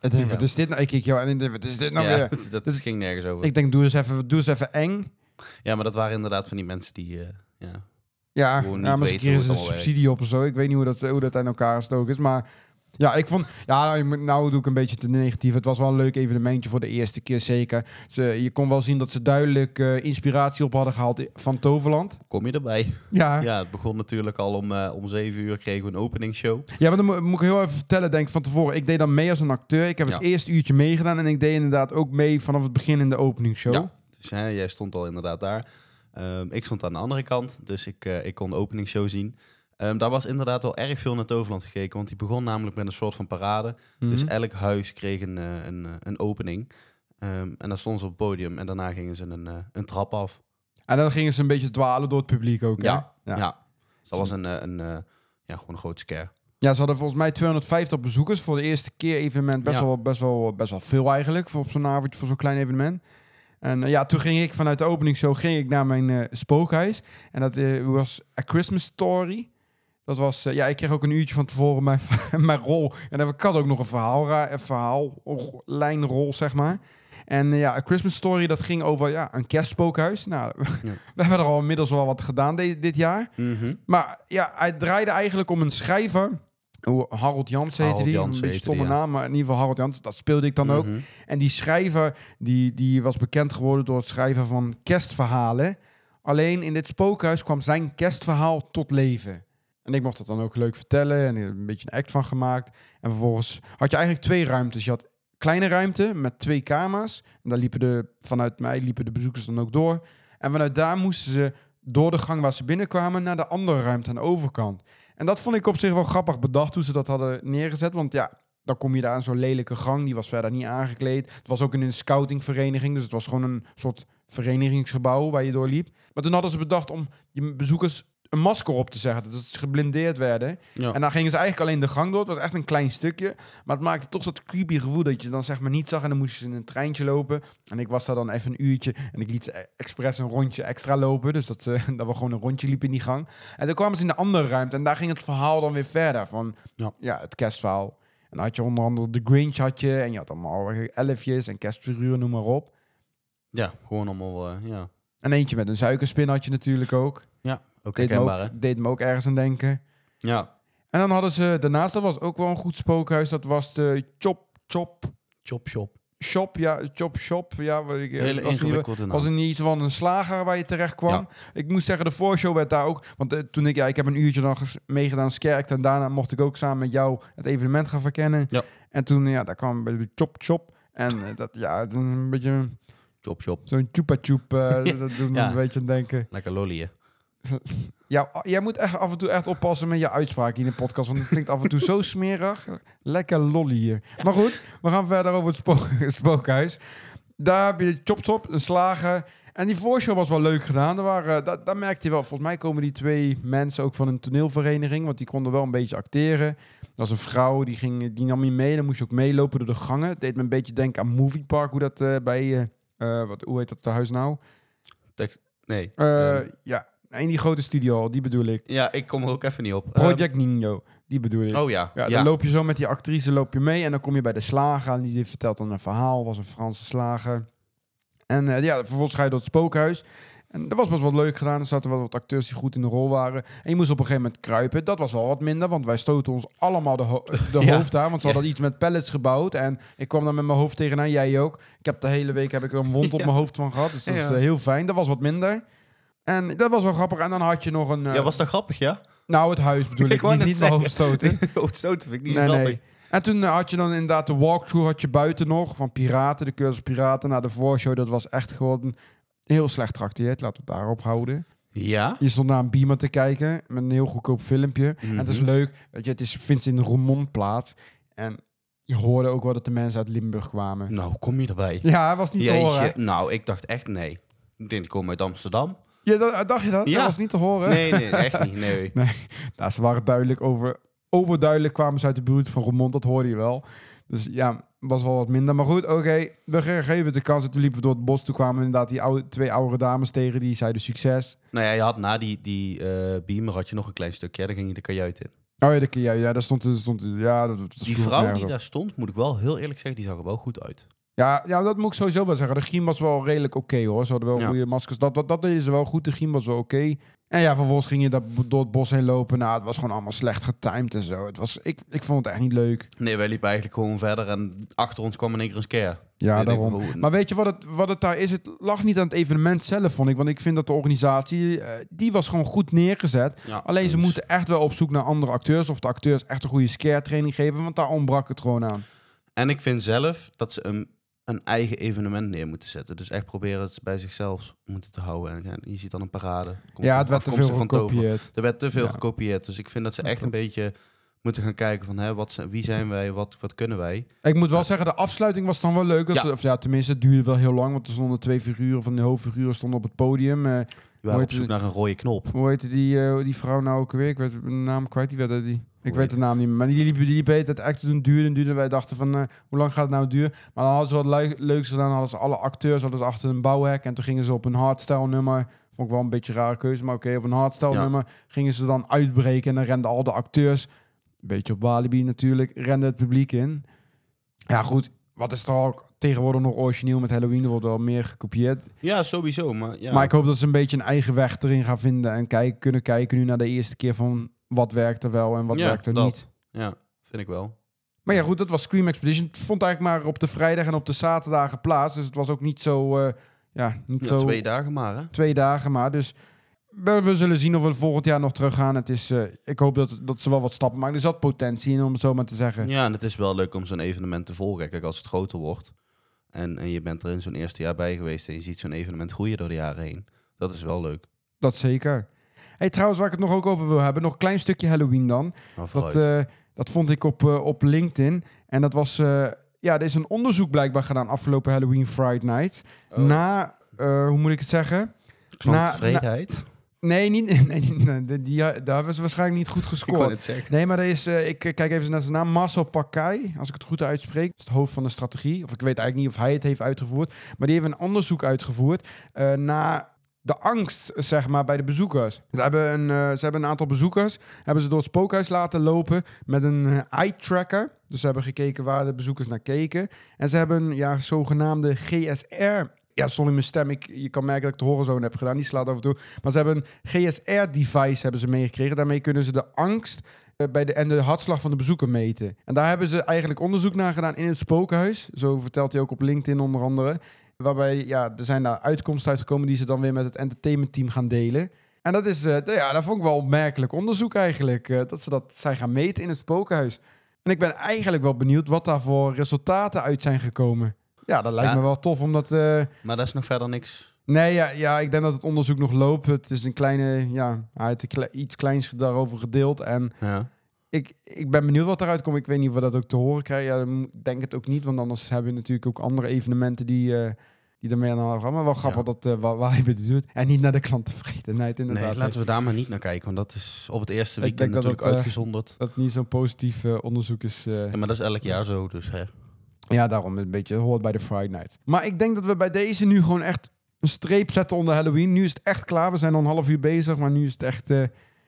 Ik denk, wat is dit nou? Ik kijk jou en wat is dit nou ja, weer? dat Dus- ging nergens over. Ik denk, doe eens even, doe eens even eng. Ja, maar dat waren inderdaad van die mensen die... eh, ja. Ja, ja maar ze weten het een subsidie op of zo. Ik weet niet hoe dat, hoe dat aan elkaar gestoken is. Maar ja, ik vond... Ja, nou doe ik een beetje te negatief. Het was wel een leuk evenementje voor de eerste keer, zeker. Ze, je kon wel zien dat ze duidelijk eh, inspiratie op hadden gehaald van Toverland. Kom je erbij? Ja, ja. Ja, het begon natuurlijk al om, eh, om zeven uur kregen we een openingsshow. maar dan moet, moet ik heel even vertellen, denk ik, van tevoren. Ik deed dan mee als een acteur. Ik heb het Ja. eerste uurtje meegedaan. En ik deed inderdaad ook mee vanaf het begin in de openingsshow. Ja. Dus hè, jij stond al inderdaad daar. Ehm, ik stond aan de andere kant, dus ik, eh, ik kon de openingsshow zien. Ehm, daar was inderdaad wel erg veel naar Toverland gekeken, want die begon namelijk met een soort van parade. Mhm. Dus elk huis kreeg een, eh, een, eh, een opening. Ehm, en dan stonden ze op het podium en daarna gingen ze een, een trap af. En dan gingen ze een beetje dwalen door het publiek ook, hè? Ja, Ja. Ja. Dus dat was een, een, ja, gewoon een grote scare. Ja, ze hadden volgens mij 250 bezoekers voor de eerste keer evenement. Best, Ja. wel, best, wel, best wel veel eigenlijk voor op zo'n avondje, voor zo'n klein evenement. En eh, ja, toen ging ik vanuit de openingsshow ging ik naar mijn eh, spookhuis. En dat eh, was A Christmas Story. Dat was, ja, ik kreeg ook een uurtje van tevoren mijn, mijn rol. En dan- ik had ook nog een verhaal, een verhaallijnrol, zeg maar. En ja, A Christmas Story, dat ging over ja, een kerstspookhuis. Nou, Ja. we hebben er al inmiddels wel wat gedaan de- dit jaar. Mhm. Maar ja, hij draaide eigenlijk om een schrijver. Hoe- Harold Jansen heette Harold die. Een beetje heette stomme die, ja. naam, maar in ieder geval Harold Jansen. Dat speelde ik dan ook. Mhm. En die schrijver, die, die was bekend geworden door het schrijven van kerstverhalen. Alleen in dit spookhuis kwam zijn kerstverhaal tot leven. En ik mocht dat dan ook leuk vertellen en er een beetje een act van gemaakt. En vervolgens had je eigenlijk twee ruimtes. Je had kleine ruimte met twee kamers. En daar liepen de, vanuit mij liepen de bezoekers dan ook door. En vanuit daar moesten ze door de gang waar ze binnenkwamen naar de andere ruimte aan de overkant. En dat vond ik op zich wel grappig bedacht hoe ze dat hadden neergezet. Want ja, dan kom je daar aan zo'n lelijke gang. Die was verder niet aangekleed. Het was ook in een scoutingvereniging. Dus het was gewoon een soort verenigingsgebouw waar je doorliep. Maar toen hadden ze bedacht om je bezoekers een masker op te zetten. Dat ze geblindeerd werden. Ja. En dan gingen ze eigenlijk alleen de gang door. Het was echt een klein stukje. Maar het maakte toch dat creepy gevoel dat je dan zeg maar niet zag. En dan moesten ze in een treintje lopen. En ik was daar dan even een uurtje. En ik liet ze expres een rondje extra lopen. Dus dat, dat we gewoon een rondje liepen in die gang. En toen kwamen ze in de andere ruimte. En daar ging het verhaal dan weer verder. Van Ja. ja, het kerstverhaal. En dan had je onder andere de Grinch had je. En je had allemaal elfjes en kerstfiguren, noem maar op. ja, gewoon allemaal, eh, ja. En eentje met een suikerspin had je natuurlijk ook. Deed me ook, deed me ook ergens aan denken. Ja. En dan hadden ze daarnaast, dat was ook wel een goed spookhuis. Dat was de Chop Chop Chop Shop. shop, ja, chop shop, ja. Ik, Hele was, niet, was er niet iets van een slager waar je terecht kwam. Ja. Ik moet zeggen, de voorshow werd daar ook, want eh, toen ik, ja, ik heb een uurtje dan meegedaan als kerk en daarna mocht ik ook samen met jou het evenement gaan verkennen. Ja. En toen, ja, daar kwam bij de chop chop en eh, dat, ja, het een beetje Chop, chop. zo'n chupa chup, eh, Ja. dat doet me Ja. een beetje aan denken. Lekker lollieën. Ja, jij moet echt af en toe echt oppassen met je uitspraak in de podcast. Want het klinkt af en toe zo smerig. Lekker lolly hier. Maar goed, we gaan verder over het spook, het spookhuis. Daar heb je Chop Chop, een slager. En die voorshow was wel leuk gedaan. Er waren, dat merkte je wel. Volgens mij komen die twee mensen ook van een toneelvereniging. Want die konden wel een beetje acteren. Dat was een vrouw, die, ging, die nam je mee. Dan moest je ook meelopen door de gangen. Het deed me een beetje denken aan Movie Park. Hoe dat eh, bij... eh, eh, wat, hoe heet dat huis nou? Nee. Eh, ja, in die grote studio, die bedoel ik. ja, ik kom er ook even niet op. Project Nino, die bedoel ik. Oh ja. ja, Ja, dan loop je zo met die actrice loop je mee en dan kom je bij de slager en die vertelt dan een verhaal, was een Franse slager. En eh, ja, vervolgens ga je door het spookhuis. En dat was best wel leuk gedaan. Er zaten wel wat acteurs die goed in de rol waren. En je moest op een gegeven moment kruipen. Dat was wel wat minder, want wij stoten ons allemaal de, ho- de Ja. hoofd aan. Want ze Ja. hadden iets met pallets gebouwd. En ik kwam dan met mijn hoofd tegenaan, jij ook. Ik heb de hele week heb ik er een wond op mijn hoofd van gehad. Dus dat is eh, heel fijn. Dat was wat minder. En dat was wel grappig. En dan had je nog een... eh, ja, was dat grappig, ja? nou, het huis bedoel Ik ik, niet, niet mijn hoofd zeggen. stoten. Hoofdstoten vind ik niet nee, grappig. nee. En toen eh, had je dan inderdaad de walkthrough had je buiten nog van Piraten, de cursus Piraten. naar de voorshow, dat was echt gewoon heel slecht trakteerd. Laten we het daarop houden. Ja? Je stond naar een beamer te kijken met een heel goedkoop filmpje. En het is Mhm. leuk, weet je, het is, vindt in de Roermond plaats. En je hoorde ook wel dat de mensen uit Limburg kwamen. Nou, kom je erbij? Ja, was niet te horen. nou, ik dacht echt nee. Ik denk, ik kom uit Amsterdam. Ja, dat, dacht je dat? Ja. Dat was niet te horen. Nee, nee, echt niet. Nee. Nou, ze waren duidelijk over... Overduidelijk kwamen ze uit de buurt van Roermond, dat hoorde je wel. Dus ja, was wel wat minder. Maar goed, oké, we geven het de kans. En toen liepen we door het bos. Toen kwamen we inderdaad die oude, twee oudere dames tegen. Die zeiden succes. Nou ja, je had na die, die eh, beamer had je nog een klein stukje. Ja, dan ging je de kajuit in. Oh ja, de, ja, ja daar stond... er stond ja, dat, dat Die vrouw die op. daar stond, moet ik wel heel eerlijk zeggen, die zag er wel goed uit. Ja, ja, dat moet ik sowieso wel zeggen. De griem was wel redelijk oké hoor. Ze hadden wel Ja. goede maskers. Dat, dat, dat deden ze wel goed. De griem was wel oké. En ja, vervolgens ging je dat, door het bos heen lopen. Nou, het was gewoon allemaal slecht getimed en zo. Het was, ik, ik vond het echt niet leuk. Nee, wij liepen eigenlijk gewoon verder en achter ons kwam in één keer een scare. Ja, daarom. van, hoe- Maar weet je wat het, wat het daar is? Het lag niet aan het evenement zelf, vond ik. Want ik vind dat de organisatie, eh, die was gewoon goed neergezet. Ja, Alleen ze dus- moeten echt wel op zoek naar andere acteurs. Of de acteurs echt een goede scare training geven. Want daar ontbrak het gewoon aan. En ik vind zelf dat ze een, een eigen evenement neer moeten zetten. Dus echt proberen het bij zichzelf moeten te houden. En je ziet dan een parade. Komt ja, het werd te veel gekopieerd. Er werd te veel Ja. gekopieerd. Dus ik vind dat ze echt een beetje moeten gaan kijken van hè, wat, zijn- wie zijn wij, wat, wat kunnen wij. Ik moet wel zeggen, de afsluiting was dan wel leuk. Dat Ja. ze- of ja, tenminste, het duurde wel heel lang. Want er stonden twee figuren van de hoofdfiguren stonden op het podium. Eh, We waren op heet zoek naar een rode knop. hoe heette die, eh, die vrouw nou ook weer? Ik weet de naam kwijt. Die werd, er- die, ik weet de naam niet meer. Maar die liep, die liep het echt te doen duurde en duurde. Wij dachten van, eh, hoe lang gaat het nou duren? Maar dan hadden ze wat leu- leuks gedaan. Hadden ze alle acteurs hadden ze achter een bouwhek. En toen gingen ze op een hardstyle nummer. Vond ik wel een beetje een rare keuze. Maar oké, op een hardstyle Ja. nummer gingen ze dan uitbreken. En dan renden al de acteurs, een beetje op Walibi natuurlijk, rende het publiek in. Ja goed, wat is er ook tegenwoordig nog origineel met Halloween? Er wordt wel meer gekopieerd. Ja, sowieso. Maar, ja. Maar ik hoop dat ze een beetje een eigen weg erin gaan vinden. En kijken, kunnen kijken nu naar de eerste keer van wat werkt er wel en wat Ja, werkt er dat. niet. Ja, vind ik wel. Maar ja, goed, dat was Scream Expedition. Het vond eigenlijk maar op de vrijdag en op de zaterdag geplaatst. Dus het was ook niet zo... eh, ja, niet Ja, zo... twee dagen maar, hè? twee dagen maar. Dus we, we zullen zien of we volgend jaar nog terug gaan. Het is, eh, ik hoop dat, dat ze wel wat stappen maken. Er zat potentie in, om het zo maar te zeggen. Ja, en het is wel leuk om zo'n evenement te volgen. Kijk, als het groter wordt en, en je bent er in zo'n eerste jaar bij geweest en je ziet zo'n evenement groeien door de jaren heen. Dat is wel leuk. Dat zeker. Hey, trouwens, waar ik het nog ook over wil hebben, nog een klein stukje Halloween dan. Maar Dat, eh, dat vond ik op, eh, op LinkedIn. En dat was, eh, ja, er is een onderzoek blijkbaar gedaan afgelopen Halloween Friday Night. Oh. Na, eh, hoe moet ik het zeggen? Klanttevredenheid. Nee, niet, nee, niet- nee, die, die, daar hebben ze waarschijnlijk niet goed ik gescoord. het zeggen. Nee, maar er is, eh, ik kijk even naar zijn naam, Marcel Pakai, als ik het goed uitspreek. Dat is het hoofd van de strategie. Of ik weet eigenlijk niet of hij het heeft uitgevoerd. Maar die heeft een onderzoek uitgevoerd eh, naar de angst, zeg maar, bij de bezoekers. Ze hebben, een, eh, ze hebben een aantal bezoekers, hebben ze door het spookhuis laten lopen met een eh, eye tracker. Dus ze hebben gekeken waar de bezoekers naar keken. En ze hebben een ja, zogenaamde GSR... Ja, sorry mijn stem. Ik, je kan merken dat ik de horizon heb gedaan. Die slaat af en toe. Maar ze hebben een GSR-device hebben ze meegekregen. Daarmee kunnen ze de angst eh, bij de, en de hartslag van de bezoeker meten. En daar hebben ze eigenlijk onderzoek naar gedaan in het spookhuis. Zo vertelt hij ook op LinkedIn onder andere. Waarbij, ja, er zijn daar uitkomsten uitgekomen die ze dan weer met het entertainmentteam gaan delen. En dat is, eh, ja, dat vond ik wel opmerkelijk onderzoek eigenlijk. eh, dat ze dat zijn gaan meten in het spookhuis. En ik ben eigenlijk wel benieuwd wat daar voor resultaten uit zijn gekomen. Ja, dat lijkt Ja. me wel tof, omdat... eh, Maar dat is nog verder niks. Nee, ja, ja, ik denk dat het onderzoek nog loopt. Het is een kleine, ja, hij heeft iets kleins daarover gedeeld. En Ja. Ik, ik ben benieuwd wat eruit komt. Ik weet niet of we dat ook te horen krijgen. Ja, denk het ook niet, want anders hebben we natuurlijk ook andere evenementen die, eh die ermee aan de hand gaan. Maar wel grappig Ja. dat uh, waar, waar je het doet. En niet naar de klanttevredenheid, inderdaad. Nee, laten we daar maar niet naar kijken, want dat is op het eerste Ik weekend dat natuurlijk het, eh, uitgezonderd. Dat het niet zo'n positief onderzoek is. Ja, maar dat is elk jaar zo, dus hè. Ja, daarom een beetje hoort bij de Friday Night. Maar ik denk dat we bij deze nu gewoon echt een streep zetten onder Halloween. Nu is het echt klaar. We zijn al een half uur bezig, maar nu is het echt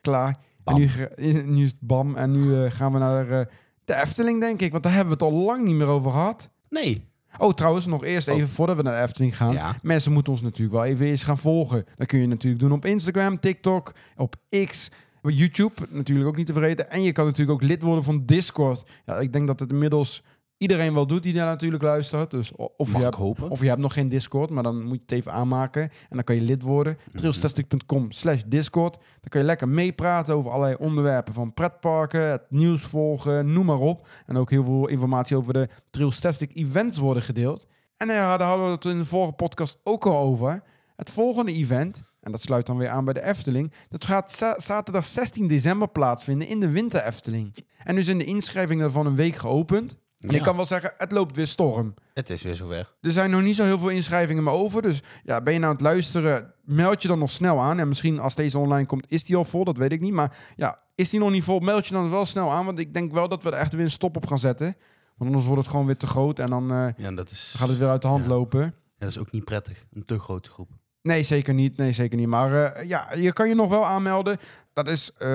klaar. En nu, nu is het bam. En nu eh, gaan we naar eh, de Efteling, denk ik. Want daar hebben we het al lang niet meer over gehad. Nee. Oh, trouwens, nog eerst Oh. even voordat we naar de Efteling gaan. Ja. Mensen moeten ons natuurlijk wel even eens gaan volgen. Dat kun je natuurlijk doen op Instagram, TikTok, op X, op YouTube natuurlijk ook niet te vergeten. En je kan natuurlijk ook lid worden van Discord. Ja, ik denk dat het inmiddels iedereen wel doet die daar natuurlijk luistert. Dus of Mag je hebt, hopen? of je hebt nog geen Discord, maar dan moet je het even aanmaken. En dan kan je lid worden. Trailstastic.com slash Discord. Dan kan je lekker meepraten over allerlei onderwerpen. Van pretparken, het nieuws volgen, noem maar op. En ook heel veel informatie over de Trailstastic events worden gedeeld. En ja, daar hadden we het in de vorige podcast ook al over. Het volgende event, en dat sluit dan weer aan bij de Efteling. Dat gaat za- zaterdag 16 december plaatsvinden in de Winter Efteling. En nu zijn de inschrijvingen daarvan een week geopend. En Ja. ik kan wel zeggen, het loopt weer storm. Het is weer zover. Er zijn nog niet zo heel veel inschrijvingen meer over. Dus ja, ben je nou aan het luisteren, meld je dan nog snel aan. En misschien als deze online komt, is die al vol, dat weet ik niet. Maar ja, is die nog niet vol, meld je dan wel snel aan. Want ik denk wel dat we er echt weer een stop op gaan zetten. Want anders wordt het gewoon weer te groot en dan eh, Ja, dat is, gaat het weer uit de hand Ja. lopen. ja, dat is ook niet prettig. Een te grote groep. Nee, zeker niet. Nee, zeker niet. Maar eh, ja, je kan je nog wel aanmelden. Dat is eh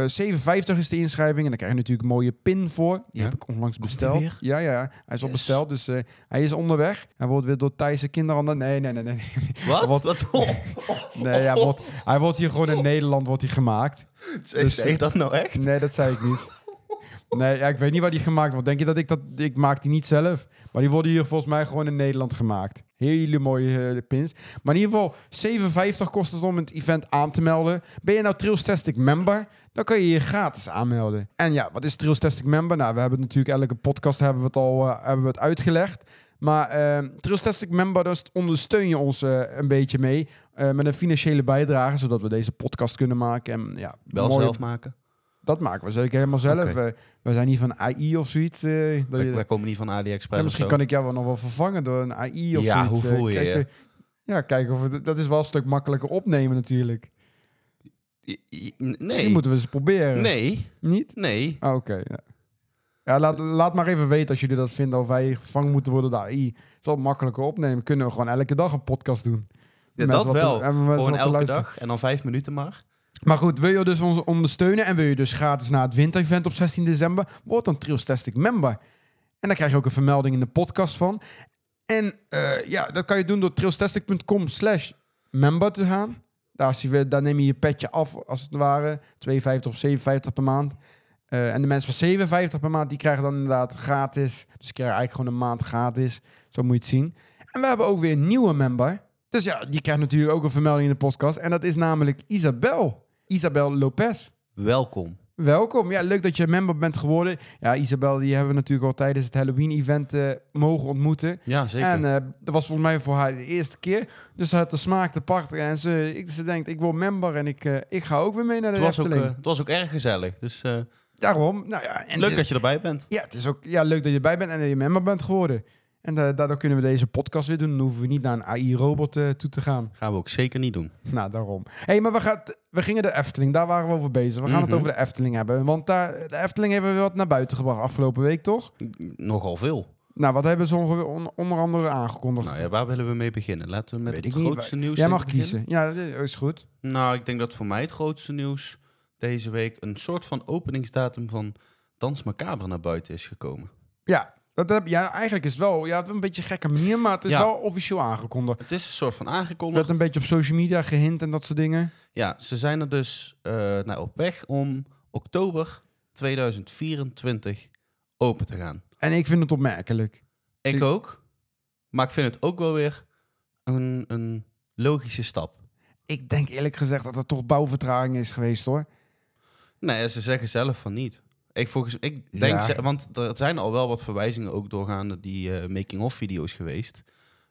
7,50 is de inschrijving. En dan krijg je natuurlijk een mooie pin voor. Die Ja. heb ik onlangs besteld. Ja, ja. Hij is al Yes. besteld. Dus eh, hij is onderweg. Hij wordt weer door Thaise kinderen... Nee, nee, nee, nee. Wat? Wat? Wat? Oh, Nee, hij wordt, hij wordt hier gewoon in Nederland wordt hij gemaakt. Dus, zeg dat nou echt? Nee, dat zei ik niet. Nee, ja, ik weet niet waar die gemaakt wordt. Denk je dat ik dat... Ik maak die niet zelf. Maar die worden hier volgens mij gewoon in Nederland gemaakt. Hele mooie eh, pins. Maar in ieder geval, 7,50 kost het om het event aan te melden. Ben je nou Trailstastic member? Dan kan je je gratis aanmelden. En ja, wat is Trailstastic member? Nou, we hebben natuurlijk elke podcast hebben we het al eh, hebben we het uitgelegd. Maar Trailstastic member, daar ondersteun je ons eh, een beetje mee. met een financiële bijdrage, zodat we deze podcast kunnen maken. En ja, Wel mooie- zelf maken. Dat maken we zeker helemaal zelf. Oké. We, we zijn niet van AI of zoiets. eh, dat Wij, komen niet van AliExpress ja, misschien kan ik jou wel nog wel vervangen door een AI of Ja, zoiets. hoe eh, voel je kijken- je? Ja, kijken of het, dat is wel een stuk makkelijker opnemen natuurlijk. I- Misschien Nee. moeten we eens proberen. Nee. Niet? Nee. Ah, Oké. ja. Ja, laat, laat maar even weten als jullie dat vinden of wij vervangen moeten worden door AI. Het is wel makkelijker opnemen. Kunnen we gewoon elke dag een podcast doen. Ja, dat te- wel. Gewoon elke dag. En dan vijf minuten maar. Maar goed, wil je dus ons ondersteunen en wil je dus gratis naar het winter-event op 16 december, word dan Trailstastic member. En dan krijg je ook een vermelding in de podcast van. En eh, ja, dat kan je doen door trailstastic.com slash member te gaan. Daar, je, daar neem je je petje af, als het ware. 52 of 57 per maand. Eh, en de mensen van 57 per maand, die krijgen dan inderdaad gratis. Dus krijgen eigenlijk gewoon een maand gratis. Zo moet je het zien. En we hebben ook weer een nieuwe member. Dus ja, die krijgt natuurlijk ook een vermelding in de podcast. En dat is namelijk Isabel. Isabel Lopez. Welkom. Welkom. Ja, leuk dat je member bent geworden. Ja, Isabel, die hebben we natuurlijk al tijdens het Halloween-event eh, mogen ontmoeten. Ja, zeker. En eh, dat was volgens mij voor haar de eerste keer. Dus ze had de smaak te. En ze, ik, ze denkt, ik word member en ik, eh, ik ga ook weer mee naar de het, was ook, Efteling. het was ook erg gezellig. Dus Daarom. Nou ja, en leuk dat je erbij bent. Ja, het is ook ja, leuk dat je erbij bent en dat je member bent geworden. En da- daardoor kunnen we deze podcast weer doen. Dan hoeven we niet naar een AI-robot eh, toe te gaan. Gaan we ook zeker niet doen. Nou, daarom. hey, maar we, gaan, we gingen de Efteling, daar waren we over bezig. We gaan Mhm. het over de Efteling hebben. Want daar, de Efteling hebben we wat naar buiten gebracht afgelopen week, toch? Nogal veel. Nou, wat hebben ze on- onder andere aangekondigd? Nou ja, waar willen we mee beginnen? Laten we met Weet het niet. grootste nieuws Jij denk mag beginnen. kiezen. Ja, dat is goed. Nou, ik denk dat voor mij het grootste nieuws deze week een soort van openingsdatum van Dans Macabre naar buiten is gekomen. Ja, dat heb, ja, eigenlijk is het wel ja, het een beetje een gekke manier, maar het is Ja. wel officieel aangekondigd. Het is een soort van aangekondigd. werd een beetje op social media gehint en dat soort dingen. Ja, ze zijn er dus eh nou, op weg om oktober 2024 open te gaan. En ik vind het opmerkelijk. Ik Ik- ook. Maar ik vind het ook wel weer een, een logische stap. Ik denk eerlijk gezegd dat er toch bouwvertraging is geweest hoor. Nee, ze zeggen zelf van niet. Ik, volgens, ik denk, Ja. want er zijn al wel wat verwijzingen ook doorgaande die eh, making-of video's geweest.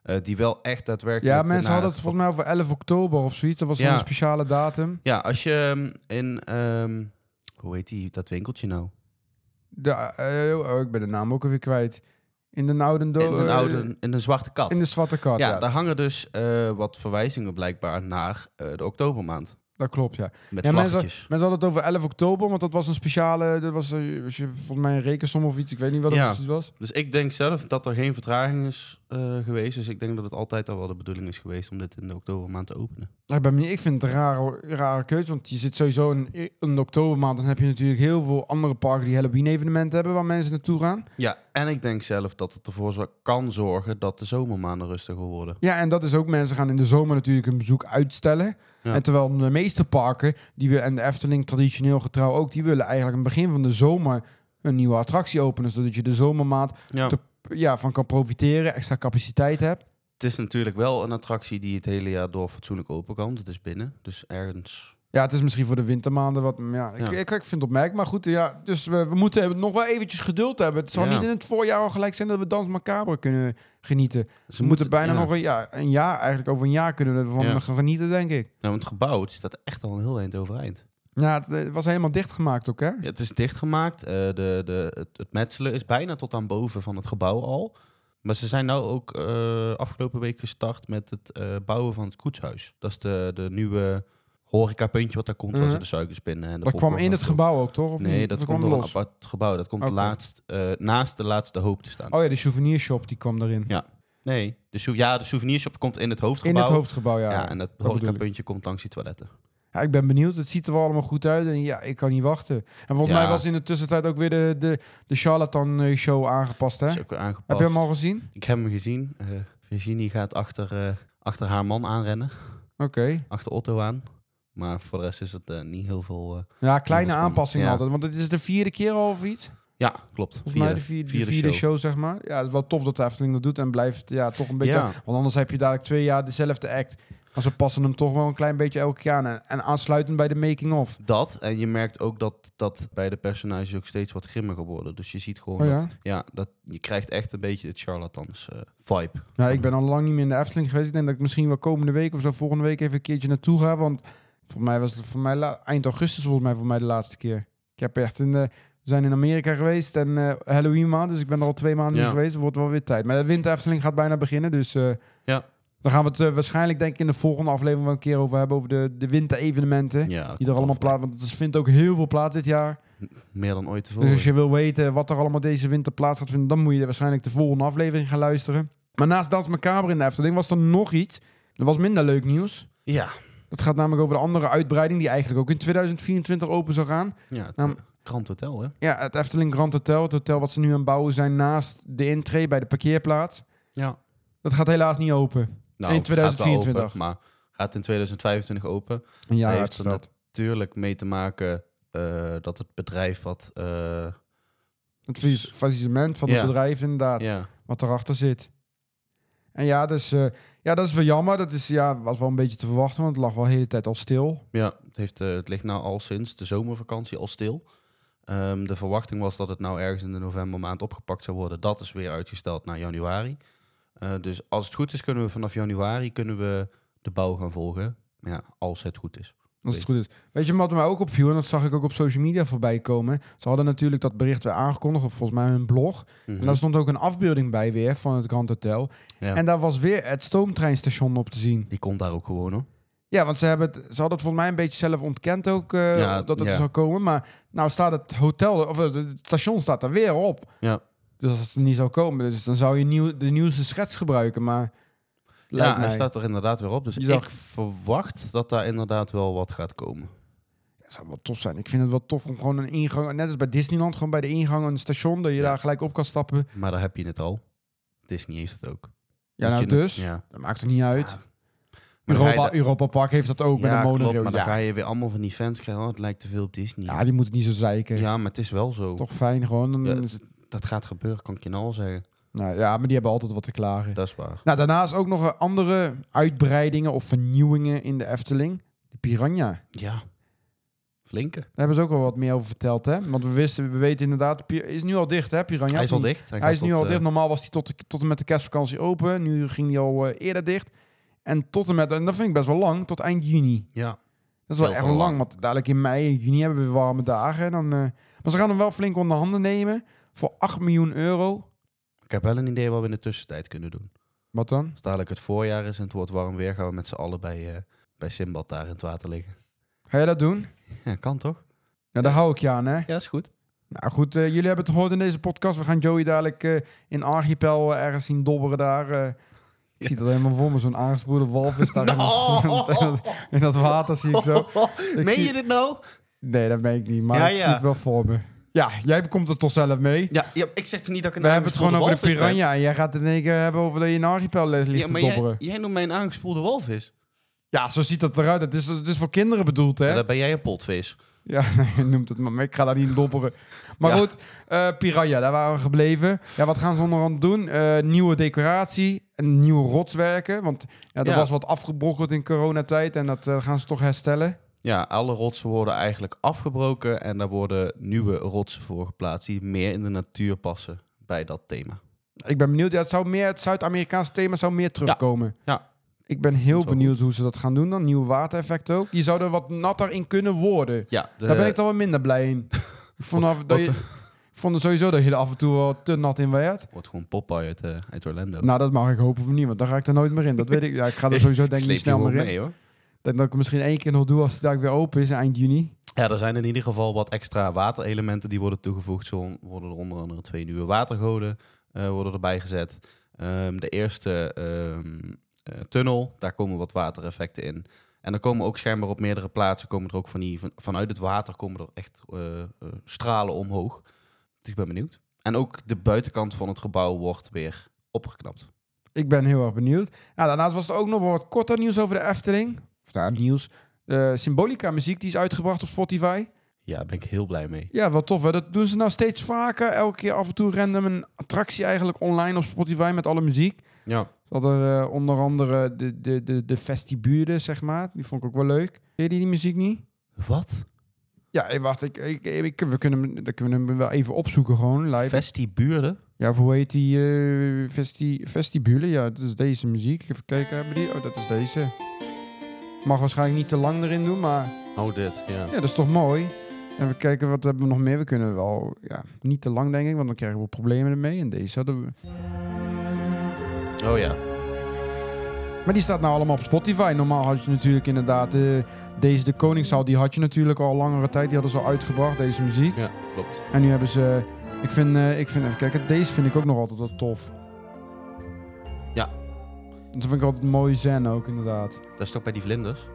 eh, die wel echt daadwerkelijk... Ja, mensen hadden het volgens mij over 11 oktober of zoiets. Dat was Ja. een speciale datum. Ja, als je ehm, in... ehm, hoe heet die, dat winkeltje nou? De, eh, oh, ik ben de naam ook alweer kwijt. In de oude... In oude, in een zwarte kat. In de Zwarte Kat, ja, ja. daar hangen dus wat verwijzingen blijkbaar naar de oktobermaand. Dat klopt, ja. Met Ja, mensen, vlaggetjes. mensen hadden het over 11 oktober, want dat was een speciale... Dat was, eh, als je, volgens mij een rekensom of iets. Ik weet niet wat het Ja. precies was. Dus ik denk zelf dat er geen vertraging is eh, geweest. Dus ik denk dat het altijd al wel de bedoeling is geweest om dit in de oktobermaand te openen. Ja, ik ben benieuwd. Ik vind het een rare, rare keuze, want je zit sowieso in, in de oktobermaand. Dan heb je natuurlijk heel veel andere parken die Halloween-evenementen hebben waar mensen naartoe gaan. Ja, en ik denk zelf dat het ervoor kan zorgen dat de zomermaanden rustiger worden. Ja, en dat is ook, mensen gaan in de zomer natuurlijk een bezoek uitstellen. Ja. En terwijl de meeste parken, die we, en de Efteling traditioneel getrouw ook, die willen eigenlijk aan het begin van de zomer een nieuwe attractie openen. Zodat je de zomermaand Ja. Te- ja, van kan profiteren, extra capaciteit hebt. Het is natuurlijk wel een attractie die het hele jaar door fatsoenlijk open kan. Het is binnen, dus ergens... Ja, het is misschien voor de wintermaanden wat. Ja, ik, Ja. ik, ik vind het opmerkelijk. Maar goed, ja, dus we, we moeten nog wel eventjes geduld hebben. Het zal Ja. niet in het voorjaar al gelijk zijn dat we Dans Macabre kunnen genieten. Ze we moeten bijna ja. nog een, ja, een jaar, eigenlijk over een jaar kunnen we ervan gaan genieten, denk ik. Want het gebouw het staat echt al een heel eind overeind. Ja, het, eh, was helemaal dichtgemaakt ook, hè? Ja, het is dichtgemaakt. eh de, de, het, het metselen is bijna tot aan boven van het gebouw al. Maar ze zijn nou ook eh, afgelopen week gestart met het bouwen van het koetshuis. Dat is de, de nieuwe horecapuntje wat daar komt, waar Mhm. de suikers binnen en de Dat kwam in het gebouw ook, toch? Of Nee, niet? dat Of komt door een apart gebouw. Dat komt laatst, eh, naast de laatste hoop te staan. Oh ja, de souvenirshop die kwam erin. Ja. Nee, de, sou- ja, de souvenirshop komt in het in hoofdgebouw. het hoofdgebouw, ja. Ja, en bedoel ik. horecapuntje komt langs die toiletten. Ja, ik ben benieuwd. Het ziet er wel allemaal goed uit. En ja, ik kan niet wachten. En volgens Ja. mij was in de tussentijd ook weer de, de, de Charlatan eh, show aangepast, hè? Is ook weer aangepast. Heb je hem al gezien? Ik heb hem gezien. Eh, Virginie gaat achter, achter haar man aanrennen. Oké. Achter Otto aan. Maar voor de rest is het eh, niet heel veel... eh, Ja, kleine aanpassingen Ja. altijd. Want het is de vierde keer al of iets. Ja, klopt. Volgens mij de vierde, de vierde show. show. zeg maar. Ja, het is wel tof dat de Efteling dat doet en blijft ja, toch een beetje... Ja. Want anders heb je dadelijk twee jaar dezelfde act. Maar ze passen hem toch wel een klein beetje elke keer aan. En, en aansluitend bij de making-of. Dat. En je merkt ook dat, dat bij de personages ook steeds wat grimmiger worden. Dus je ziet gewoon Oh ja? dat... Ja, dat, je krijgt echt een beetje het charlatans eh, vibe. Ja, ik ben al lang niet meer in de Efteling geweest. Ik denk dat ik misschien wel komende week of zo volgende week even een keertje naartoe ga. Want voor mij was het voor mij eind augustus volgens mij voor mij de laatste keer. Ik heb echt een... eh, we zijn in Amerika geweest en eh, Halloween maand, dus ik ben er al twee maanden Ja. niet geweest. Het wordt wel weer tijd. Maar de winter Efteling gaat bijna beginnen, dus eh, Ja. dan gaan we het eh, waarschijnlijk denk ik in de volgende aflevering wel een keer over hebben over de, de winter-evenementen. Ja, dat Die er allemaal wel plaats, want het vindt ook heel veel plaats dit jaar. Meer dan ooit tevoren. Dus als je wil weten wat er allemaal deze winter plaats gaat vinden, dan moet je waarschijnlijk de volgende aflevering gaan luisteren. Maar naast Dans Macabre in de Efteling was er nog iets. Er was minder leuk nieuws. Ja. Dat gaat namelijk over de andere uitbreiding die eigenlijk ook in 2024 open zou gaan. Ja, het eh, Grand Hotel, hè? Ja, het Efteling Grand Hotel. Het hotel wat ze nu aan het bouwen zijn naast de intree bij de parkeerplaats. Ja. Dat gaat helaas niet open. Nou, In het gaat wel 2024. Open, maar gaat in 2025 open. Een jaar heeft uitgesteld. natuurlijk mee te maken eh, dat het bedrijf wat... eh, Het faillissement van Ja. het bedrijf inderdaad. ja, wat erachter zit. En ja, dus, eh, ja, dat is wel jammer. Dat is, ja, was wel een beetje te verwachten, want het lag wel de hele tijd al stil. ja het, heeft, eh, het ligt nou al sinds de zomervakantie al stil. Ehm, de verwachting was dat het nou ergens in de novembermaand opgepakt zou worden. Dat is weer uitgesteld naar januari. Eh, dus als het goed is, kunnen we vanaf januari kunnen we de bouw gaan volgen. Ja, als het goed is. Als het goed is. Weet je wat mij ook opviel, en dat zag ik ook op social media voorbij komen. Ze hadden natuurlijk dat bericht weer aangekondigd op volgens mij hun blog. Mhm. En daar stond ook een afbeelding bij weer van het Grand Hotel. Ja. En daar was weer het stoomtreinstation op te zien. Die komt daar ook gewoon hoor. Ja, want ze, hebben het, ze hadden het volgens mij een beetje zelf ontkend ook eh, Ja, dat het ja. zou komen. Maar nou staat het hotel, of het station staat er weer op. Ja. Dus als het niet zou komen, dus dan zou je nieuw, de nieuwste schets gebruiken. Maar Ja, hij staat er inderdaad weer op. Dus ik verwacht dat daar inderdaad wel wat gaat komen. Het zou wel tof zijn. Ik vind het wel tof om gewoon een ingang, net als bij Disneyland, gewoon bij de ingang een station, dat je Ja. daar gelijk op kan stappen. Maar daar heb je het al. Disney heeft het ook. Ja, Dat nou dus. Ja. Dat maakt er niet uit. Ja. Europa, Europa Park heeft dat ook met ja, een klopt, monorail. maar dan ja. ga je weer allemaal van die fans krijgen. Oh, het lijkt te veel op Disney. ja, die moeten niet zo zeiken. Ja, maar het is wel zo. Toch fijn gewoon. Dan Ja, het- Dat gaat gebeuren, kan ik je nou al zeggen. Nou, ja, maar die hebben altijd wat te klagen. Dat is waar. Nou, daarnaast ook nog andere uitbreidingen of vernieuwingen in de Efteling. De Piranha. Ja. Flinke. Daar hebben ze ook wel wat meer over verteld, hè? Want we wisten, we weten inderdaad, is nu al dicht, hè, Piranha? hij is al dicht. Hij is nu al eh, dicht. Normaal was hij tot, de- tot en met de kerstvakantie open. Nu ging hij al eh, eerder dicht. En tot en met, en dat vind ik best wel lang, tot eind juni. Ja. Dat is wel echt lang, lang. want dadelijk in mei en juni hebben we warme dagen. En dan, eh, maar ze gaan hem wel flink onder handen nemen voor 8 miljoen euro. Ik heb wel een idee wat we in de tussentijd kunnen doen. Wat dan? Als dadelijk het voorjaar is en het wordt warm weer, gaan we met z'n allen bij, eh bij Simbad daar in het water liggen. Ga je dat doen? Ja, kan toch? Ja, daar hou ik je aan, hè? Ja, is goed. Nou goed, eh, jullie hebben het gehoord in deze podcast. We gaan Joey dadelijk eh, in Archipel ergens zien dobberen daar. ik zie dat helemaal voor me, zo'n aangespoelde walvis daar in, dat- in dat water zie ik zo. Ik Meen zie- je dit nou? Nee, dat ben ik niet, maar Ja, ik ja. zie het wel voor me. Ja, jij komt er toch zelf mee? Ja, ja, ik zeg toch niet dat ik een We hebben het gewoon over de ben? piranha en jij gaat het in één keer hebben over dat je in Archipel ligt Ja, te dobberen. jij, jij noemt mij een aangespoelde walvis. Ja, zo ziet dat eruit. Het is, het is voor kinderen bedoeld, hè? Ja, dan ben jij een potvis. Ja, je noemt het maar, ik ga daar niet in dobberen. Maar Ja. goed, eh, Piranha, daar waren we gebleven. Ja, wat gaan ze onderhand doen? Eh, nieuwe decoratie en nieuwe rotswerken. Want ja, er Ja. was wat afgebrokkeld in coronatijd en dat eh, gaan ze toch herstellen. Ja, alle rotsen worden eigenlijk afgebroken en daar worden nieuwe rotsen voor geplaatst die meer in de natuur passen bij dat thema. Ik ben benieuwd. Ja, het, zou meer, het Zuid-Amerikaanse thema zou meer terugkomen. Ja. Ik ben heel benieuwd hoe ze dat gaan doen dan. Nieuwe watereffect ook. Je zou er wat natter in kunnen worden. Ja, de, Daar ben ik dan wel minder blij in. Ik vond, af, dat je, ik vond het sowieso dat je er af en toe wel te nat in werd. wordt gewoon Popeye uit, eh, uit Orlando. Nou, dat mag ik hopen voor niet, want dan ga ik er nooit meer in. Dat weet ik. Ja, ik ga er sowieso denk ik niet snel meer in. hoor. Denk dat ik misschien één keer nog doe als het daar weer open is, eind juni. Ja, er zijn in ieder geval wat extra waterelementen die worden toegevoegd. Zo worden er onder andere twee nieuwe watergoden eh, worden erbij gezet. Ehm, de eerste ehm, eh, tunnel, daar komen wat watereffecten in. En er komen ook schijnbaar op meerdere plaatsen komen er ook van die, van, vanuit het water komen er echt eh, stralen omhoog. Dus ik ben benieuwd. En ook de buitenkant van het gebouw wordt weer opgeknapt. Ik ben heel erg benieuwd. Nou, daarnaast was er ook nog wat korter nieuws over de Efteling. Of daar nieuws. De Symbolica muziek die is uitgebracht op Spotify. Ja, daar ben ik heel blij mee. Ja, wat tof hè. Dat doen ze nou steeds vaker. Elke keer af en toe random een attractie eigenlijk online op Spotify met alle muziek. Ja, Ze hadden eh, onder andere de, de, de, de vestibule, zeg maar. Die vond ik ook wel leuk. Ken je die, die muziek niet? wat? Ja, eh, wacht. Ik, ik, ik, we kunnen, dan kunnen we hem wel even opzoeken gewoon. Live. Ja, hoe heet die eh, vesti vestibule? Ja, dat is deze muziek. Even kijken, hebben die? Oh, dat is deze. Mag waarschijnlijk niet te lang erin doen, maar Oh, dit, ja. ja, dat is toch mooi. Even kijken, wat hebben we nog meer? We kunnen wel, ja, niet te lang denk ik, want dan krijgen we problemen ermee. En deze hadden we... Oh ja. Maar die staat nou allemaal op Spotify. Normaal had je natuurlijk inderdaad eh, deze de Koningszaal, die had je natuurlijk al langere tijd. Die hadden ze al uitgebracht, deze muziek. Ja, klopt. En nu hebben ze, ik vind, eh, ik vind, even kijken, deze vind ik ook nog altijd wel tof. Dat vind ik altijd een mooie zen ook, inderdaad. Dat is toch bij die vlinders?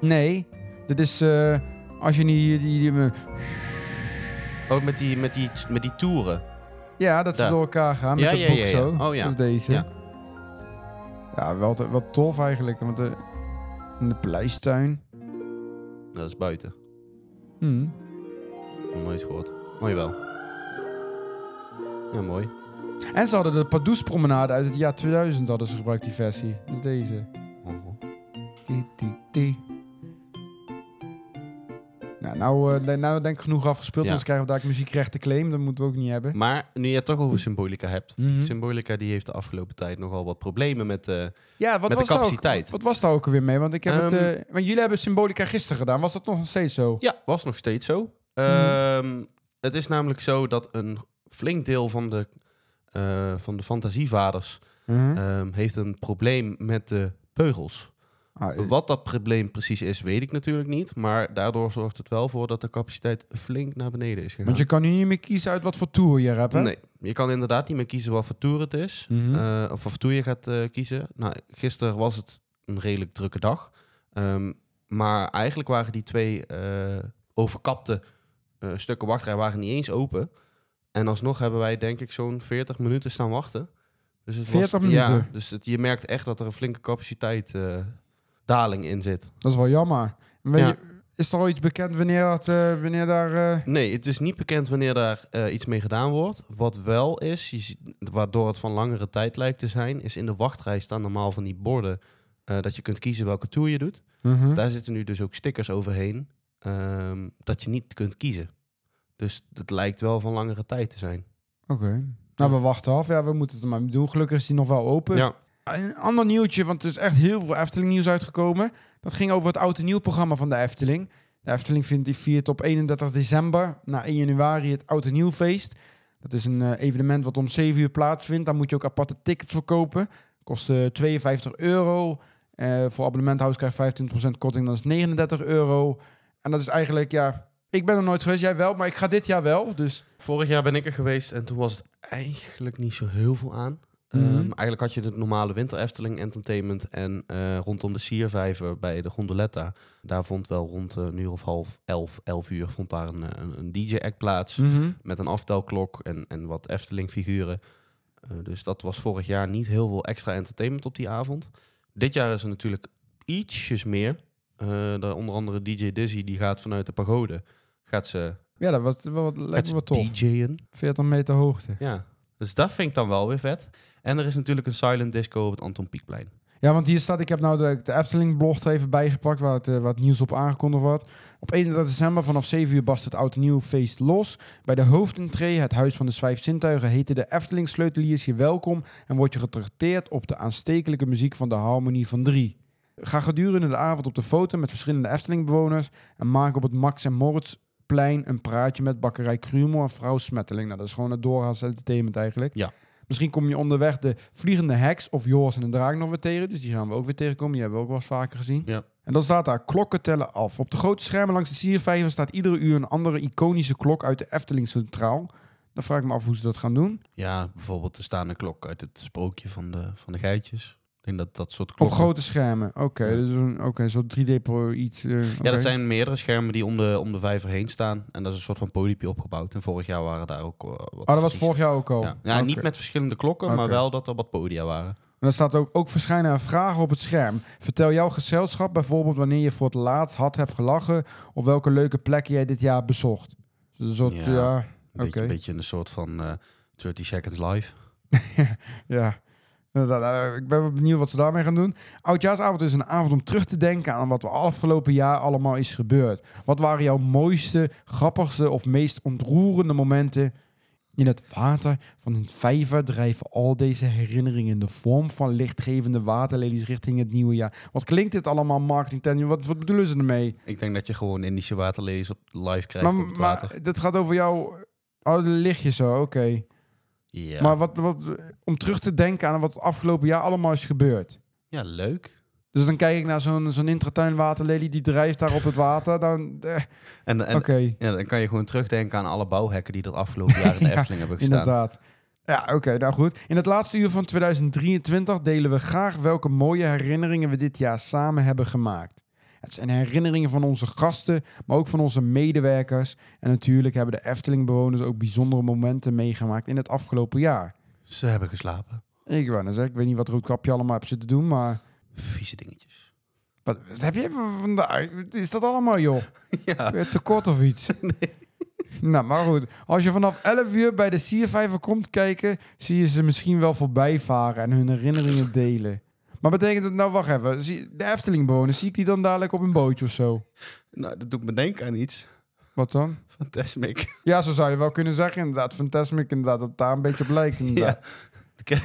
Nee, dit is eh, als je niet die, die, die- Ook met die, met die, met die toeren. ja, dat ze door elkaar gaan met Ja, het ja, boek ja, ja. zo. Oh, ja. Dat is deze. Ja. Ja, wel, te- wel tof eigenlijk. Want de, in de pleistuin. Dat is buiten. Hm. Nog nooit gehoord. Mooi wel. Ja, mooi. En ze hadden de Pardoespromenade uit het jaar 2000 hadden ze gebruikt, die versie. Is deze. Nou, nou, eh, nou denk ik genoeg afgespeeld. Ja. Anders krijgen we daar muziekrechten claim. Dat moeten we ook niet hebben. Maar nu je het toch over Symbolica hebt. Mhm. Symbolica die heeft de afgelopen tijd nogal wat problemen met... Ja, wat Met de was daar ook- capaciteit. wat was daar ook alweer mee? Want, ik heb het, eh, want jullie hebben Symbolica gisteren gedaan. Was dat nog steeds zo? ja, was nog steeds zo. Mhm. Ehm, het is namelijk zo dat een flink deel van de, eh, van de fantasievaders... Mhm. ehm, heeft een probleem met de beugels. Ah, eh, Wat dat probleem precies is, weet ik natuurlijk niet. Maar daardoor zorgt het wel voor dat de capaciteit flink naar beneden is gegaan. want je kan nu niet meer kiezen uit wat voor tour je hebt, hè? Nee, je kan inderdaad niet meer kiezen wat voor tour het is. Eh, of wat voor tour je gaat kiezen. Nou, gisteren was het een redelijk drukke dag. Ehm, maar eigenlijk waren die twee overkapte stukken wachtrij waren niet eens open. En alsnog hebben wij denk ik zo'n 40 minuten staan wachten. Dus het 40 was, Ja, minuten? dus het, je merkt echt dat er een flinke capaciteit eh, daling in zit. Dat is wel jammer. Weet Ja. je, is er al iets bekend wanneer, dat, eh, wanneer daar... eh, Nee, het is niet bekend wanneer daar iets mee gedaan wordt. Wat wel is, je ziet, waardoor het van langere tijd lijkt te zijn, is in de wachtrij staan normaal van die borden dat je kunt kiezen welke tour je doet. mhm. Daar zitten nu dus ook stickers overheen ehm, dat je niet kunt kiezen. Dus het lijkt wel van langere tijd te zijn. Oké. Nou, we wachten af. Ja, we moeten het maar doen. Gelukkig is die nog wel open. Ja, Een ander nieuwtje, want er is echt heel veel Efteling nieuws uitgekomen. Dat ging over het oud en nieuw programma van de Efteling. De Efteling vindt die viert op 31 december na 1 januari het oud en nieuw feest. Dat is een eh, evenement wat om 7 uur plaatsvindt. Daar moet je ook aparte tickets voor kopen. Kost eh, 52 euro. Eh, voor abonnementhouders krijg je 25% korting, dat is 39 euro. En dat is eigenlijk, ja... Ik ben er nooit geweest, jij wel, maar ik ga dit jaar wel. Dus vorig jaar ben ik er geweest en toen was het eigenlijk niet zo heel veel aan. Mhm. Ehm, eigenlijk had je het normale Winter Efteling Entertainment en eh, rondom de Siervijver bij de Gondoletta. Daar vond wel rond eh, een uur of half elf, elf uur vond daar een, eh, een, een DJ-act plaats. Mhm. Met een aftelklok en, en wat Efteling-figuren. Dus dat was vorig jaar niet heel veel extra entertainment op die avond. Dit jaar is er natuurlijk ietsjes meer. De, onder andere DJ Dizzy, die gaat vanuit de pagode. Gaat ze, ja, dat was wel, wat- lijkt ze me wel. DJ'en. 40 meter hoogte. Ja, dus dat vind ik dan wel weer vet. En er is natuurlijk een silent disco op het Anton Pieckplein. Ja, want hier staat, ik heb nou de, de Efteling-blog er even bijgepakt, waar het, eh, het nieuws op aangekondigd wordt. Op 31 december vanaf 7 uur barst het oud en nieuw feest los. Bij de hoofdentree, het Huis van de Vijf Zintuigen, heten de Efteling-sleuteliers je welkom en word je getrakteerd op de aanstekelijke muziek van de Harmonie van Drie. Ga gedurende de avond op de foto met verschillende Efteling-bewoners en maak op het Max en Moritzplein een praatje met bakkerij Krumel en vrouw Smetteling. Nou, dat is gewoon het doorgaans entertainment eigenlijk. Ja. Misschien kom je onderweg de Vliegende Heks of Joris en de Draak nog weer tegen. Dus die gaan we ook weer tegenkomen. Die hebben we ook wel eens vaker gezien. Ja. En dan staat daar klokken tellen af. Op de grote schermen langs de siervijver staat iedere uur een andere iconische klok uit de Efteling Centraal. Dan vraag ik me af hoe ze dat gaan doen. Ja, bijvoorbeeld er staat een klok uit het sprookje van de, van de geitjes. Denk dat dat soort Op klokken... grote schermen. Oké, Ja. dus een oké, zo'n 3D pro iets. eh, Ja, dat zijn meerdere schermen die om de, om de vijver heen staan. En dat is een soort van podiumpje opgebouwd. En vorig jaar waren daar ook uh, wat Oh, dat was vorig jaar ook al. Ja, ja niet met verschillende klokken, maar wel dat er wat podia waren. En dan staat ook, ook verschijnen er vragen op het scherm. Vertel jouw gezelschap bijvoorbeeld wanneer je voor het laatst hard hebt gelachen. Of welke leuke plekken jij dit jaar bezocht. Dus een soort, Ja. ja, Een, beetje, een beetje een soort van eh 30 Seconds Live. Ja. Eh, Ik ben benieuwd wat ze daarmee gaan doen. Oudjaarsavond is een avond om terug te denken aan wat er afgelopen jaar allemaal is gebeurd. Wat waren jouw mooiste, grappigste of meest ontroerende momenten? In het water van een vijver drijven al deze herinneringen in de vorm van lichtgevende waterlelies richting het nieuwe jaar. Wat klinkt dit allemaal marketing? Wat, wat bedoelen ze ermee? Ik denk dat je gewoon Indische waterlees op live krijgt Maar, op het water. maar dit gaat over jouw... Oh, de lichtjes zo, oké. Ja. Maar wat, wat, om terug te denken aan wat het afgelopen jaar allemaal is gebeurd. ja, leuk. Dus dan kijk ik naar zo'n zo'n intratuin waterlelie die drijft daar op het water. Dan, eh, En, en dan kan je gewoon terugdenken aan alle bouwhekken die er afgelopen jaar in de Ja, Efteling hebben gestaan. inderdaad. Ja, oké, nou goed. In het laatste uur van 2023 delen we graag welke mooie herinneringen we dit jaar samen hebben gemaakt. Het zijn herinneringen van onze gasten, maar ook van onze medewerkers. En natuurlijk hebben de Efteling-bewoners ook bijzondere momenten meegemaakt in het afgelopen jaar. Ze hebben geslapen. Ik wou net zeggen, ik weet niet wat Roodkapje allemaal heeft zitten doen, maar... Vieze dingetjes. Wat, wat heb je vandaag? Is dat allemaal, joh? Ja. Tekort of iets? Nou, maar goed. Als je vanaf 11 uur bij de Siervijver komt kijken, zie je ze misschien wel voorbij varen en hun herinneringen delen. Maar betekent het nou, wacht even, zie- de Efteling-bewoners, zie ik die dan dadelijk op een bootje of zo? Nou, dat doet me denken aan iets. Wat dan? Fantasmic. Ja, zo zou je wel kunnen zeggen, inderdaad. Fantasmic, inderdaad, dat daar een beetje op lijkt, inderdaad.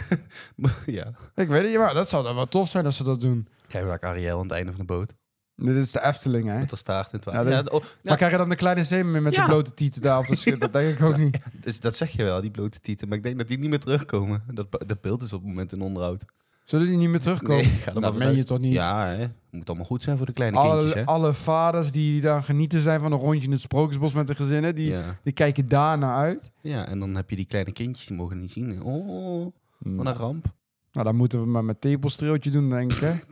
ja. Ik weet het, ja, maar dat zou dan wel tof zijn als ze dat doen. Krijgen we daar Ariel aan het einde van de boot. Dit is de Efteling, hè? Met de staart in het Ja, water. Ja, dat- oh, Maar krijg je dan de kleine zeemermin met Ja. de blote tieten daar op schip? Dat denk ik ook niet. dus dat zeg je wel, die blote tieten. Maar ik denk dat die niet meer terugkomen. Dat, dat beeld is op het moment in onderhoud. Zullen die niet meer terugkomen? Nee, dat meen je toch niet? Ja, hè. moet allemaal goed zijn voor de kleine kindjes, alle, hè? alle vaders die dan genieten zijn van een rondje in het Sprookjesbos met de gezinnen, die, Ja. die kijken daar naar uit. ja, en dan heb je die kleine kindjes, die mogen niet zien. Oh, wat een ramp. Nou, dan moeten we maar met tepelstreeltje doen, denk ik. Hè?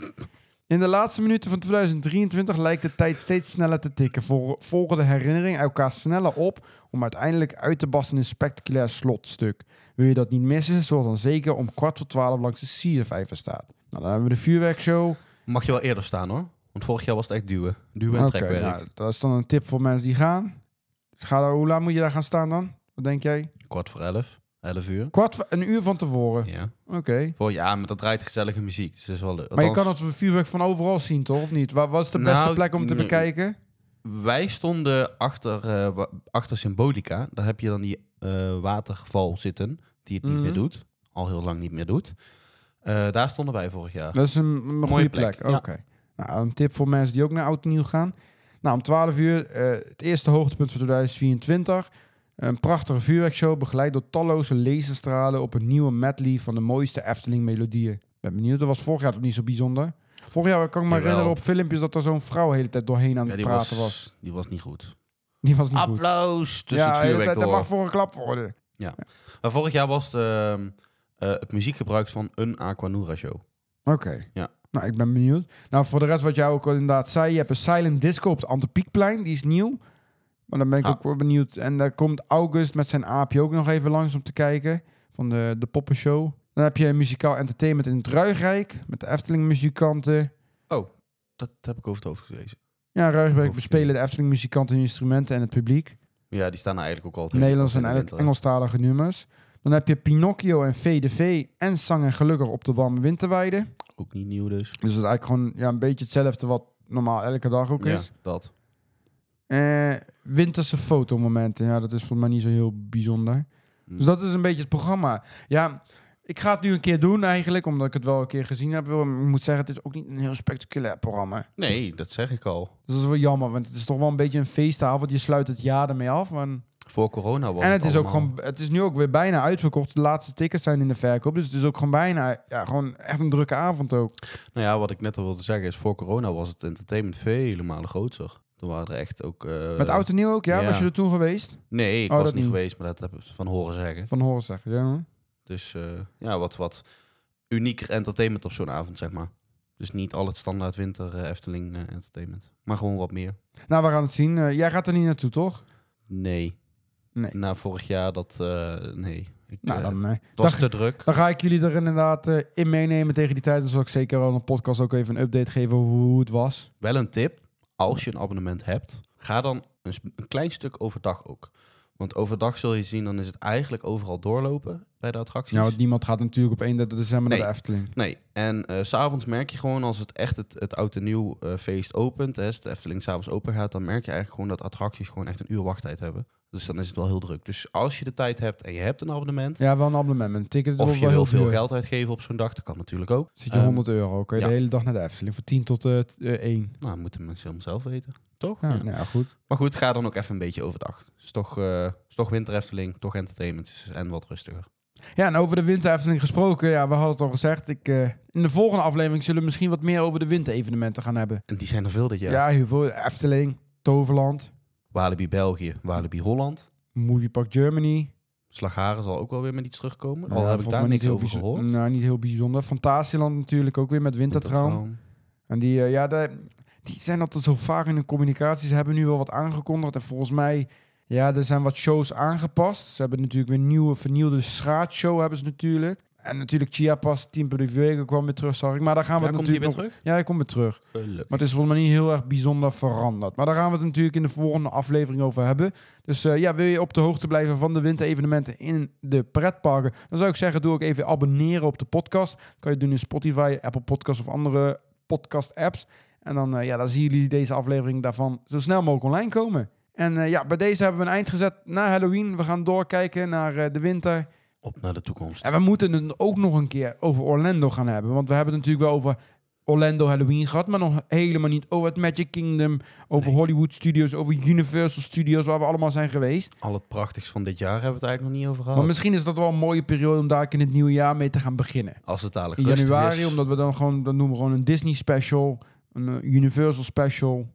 In de laatste minuten van 2023 lijkt de tijd steeds sneller te tikken. Vol- Volgen de herinneringen elkaar sneller op om uiteindelijk uit te barsten in een spectaculair slotstuk. Wil je dat niet missen, zorg dan zeker om kwart voor twaalf langs de Siervijver staat. Nou, dan hebben we de vuurwerkshow. Mag je wel eerder staan hoor. Want vorig jaar was het echt duwen. Duwen en Oké, trekwerk. nou, dat is dan een tip voor mensen die gaan. Dus ga daar, hoe laat moet je daar gaan staan dan? Wat denk jij? Kwart voor elf. Elf uur. Kwart, een uur van tevoren. Ja. Oké. Voor, ja, maar dat draait gezellige muziek. Dus dat is wel leuk. Maar je kan het vuurwerk van overal zien, toch? Of niet? Waar was de beste Nou, plek om te bekijken? Wij stonden achter, eh, achter Symbolica. Daar heb je dan die eh, waterval zitten. Die het niet Mhm. meer doet. Al heel lang niet meer doet. Eh, daar stonden wij vorig jaar. Dat is een, een goede plek. plek, ja. Oké. Nou, een tip voor mensen die ook naar Oud Nieuw gaan. Nou, om 12 uur, het eerste hoogtepunt van 2024. Een prachtige vuurwerkshow, begeleid door talloze laserstralen op een nieuwe medley van de mooiste Efteling-melodieën. Ben benieuwd, dat was vorig jaar toch niet zo bijzonder? Vorig jaar kan ik me Jawel. herinneren op filmpjes dat er zo'n vrouw de hele tijd doorheen aan Ja, het praten was, was. die was niet goed. Die was niet goed. Applaus tussen Ja, het vuurwerk dat mag voor geklapt worden. Maar vorig jaar was het, ehm, eh, het muziekgebruik van een Aquanura show. Oké. Ja. Nou, ik ben benieuwd. Nou, voor de rest wat jij ook al inderdaad zei, je hebt een silent disco op het Antropiekplein, die is nieuw. Maar dan ben ik Ah. ook wel benieuwd. En daar komt August met zijn aapje ook nog even langs om te kijken, van de, de poppenshow. Dan heb je muzikaal entertainment in het Ruigrijk, met de Efteling muzikanten. Dat heb ik over het hoofd gelezen. Ja, Ruigrijk bespelen de Efteling muzikanten hun instrumenten en het publiek. Ja, die staan er eigenlijk ook altijd. Nederlands en winter. Engelstalige nummers. Dan heb je Pinocchio en VDV en Zang en Gelukkig op de warme winterweide. Ook niet nieuw dus. Dus dat is eigenlijk gewoon ja, een beetje hetzelfde wat normaal elke dag ook Ja, is. dat. Eh, winterse fotomomenten. Ja, dat is voor mij niet zo heel bijzonder. Hm. Dus dat is een beetje het programma. Ja, ik ga het nu een keer doen eigenlijk, omdat ik het wel een keer gezien heb. Ik moet zeggen, het is ook niet een heel spectaculair programma. Nee, dat zeg ik al. Dus dat is wel jammer, want het is toch wel een beetje een feestavond. Je sluit het jaar ermee af. Maar... Voor corona was En het is ook gewoon, het is nu ook weer bijna uitverkocht. De laatste tickets zijn in de verkoop. Dus het is ook gewoon bijna, ja, gewoon echt een drukke avond ook. Nou ja, wat ik net al wilde zeggen is, voor corona was het entertainment vele malen groter. Waren er echt ook... eh, Met oud en nieuw ook, ja? ja. Was je er toen geweest? Nee, ik Oh, was niet niet. geweest, maar dat heb ik van horen zeggen. Van horen zeggen, ja. Dus eh, ja, wat, wat unieker entertainment op zo'n avond, zeg maar. Dus niet al het standaard winter eh, Efteling entertainment. Maar gewoon wat meer. Nou, we gaan het zien. Jij gaat er niet naartoe, toch? Nee. Nee. Na vorig jaar, dat... nee. Ik, Nou, dan, eh, het was dan- te druk. Dan ga ik jullie er inderdaad in meenemen tegen die tijd. Dan zal ik zeker wel een podcast ook even een update geven over hoe het was. Wel een tip. Als je een abonnement hebt, ga dan een, klein stuk overdag ook. Want overdag zul je zien, dan is het eigenlijk overal doorlopen bij de attracties. Nou, niemand gaat natuurlijk op 31 december Nee. naar de Efteling. Nee, en eh, s s'avonds merk je gewoon als het echt het, het oud en nieuw eh, feest opent, hè, als de Efteling s'avonds open gaat, dan merk je eigenlijk gewoon dat attracties gewoon echt een uur wachttijd hebben. Dus dan is het wel heel druk. Dus als je de tijd hebt en je hebt een abonnement, Ja, wel een abonnement. Een ticket of je heel wil veel geld uitgeven op zo'n dag, dat kan natuurlijk ook. Zit je Ehm, 100 euro. Kun je ja. de hele dag naar de Efteling. Voor 10 tot eh, t- eh, 1. Nou, moeten mensen helemaal zelf weten, toch? Ja, Ja. nou goed. Maar goed, ga dan ook even een beetje overdag. Het is toch, eh, is toch winter Efteling, toch entertainment en wat rustiger. Ja, en over de winter Efteling gesproken. Ja, we hadden het al gezegd. Ik, eh, in de volgende aflevering zullen we misschien wat meer over de winterevenementen gaan hebben. En die zijn er veel dit jaar. Ja, heel veel. Efteling, Toverland, Walibi België, Walibi Holland. Movie Park Germany. Slagharen zal ook wel weer met iets terugkomen. Al Ja, heb ik daar niks over gehoord. Nou, niet heel bijzonder. Fantasieland natuurlijk ook weer met Wintertraum. Wintertraum. En die, eh, ja, die zijn altijd zo vaak in de communicatie. Ze hebben nu wel wat aangekondigd. En volgens mij, ja, er zijn wat shows aangepast. Ze hebben natuurlijk weer een nieuwe, vernieuwde schaatshow hebben ze natuurlijk. En natuurlijk Chiapas, Team de Vega kwam weer terug, zag ik. Maar daar gaan we Ja, het komt hij weer natuurlijk terug? Ja, hij komt weer terug. Gelukkig. Maar het is volgens mij niet heel erg bijzonder veranderd. Maar daar gaan we het natuurlijk in de volgende aflevering over hebben. Dus eh, ja, wil je op de hoogte blijven van de winterevenementen in de pretparken? Dan zou ik zeggen, doe ook even abonneren op de podcast. Kan je doen in Spotify, Apple Podcasts of andere podcast apps. En dan, eh, ja, dan zien jullie deze aflevering daarvan zo snel mogelijk online komen. En eh, ja, bij deze hebben we een eind gezet na Halloween. We gaan doorkijken naar eh, de winter. Op naar de toekomst. En we moeten het ook nog een keer over Orlando gaan hebben. Want we hebben het natuurlijk wel over Orlando Halloween gehad, maar nog helemaal niet over het Magic Kingdom, over Nee. Hollywood Studios, over Universal Studios, waar we allemaal zijn geweest. Al het prachtigs van dit jaar hebben we het eigenlijk nog niet over gehad. Maar misschien is dat wel een mooie periode om daar in het nieuwe jaar mee te gaan beginnen. Als het dadelijk In januari, is. omdat we dan gewoon, dan noemen we gewoon een Disney special, een eh, Universal special.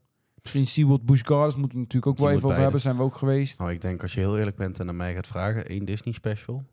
Misschien SeaWorld Busch Gardens moeten we natuurlijk ook Die wel moet even over beide. hebben, zijn we ook geweest. Nou, ik denk als je heel eerlijk bent en naar mij gaat vragen, één Disney special.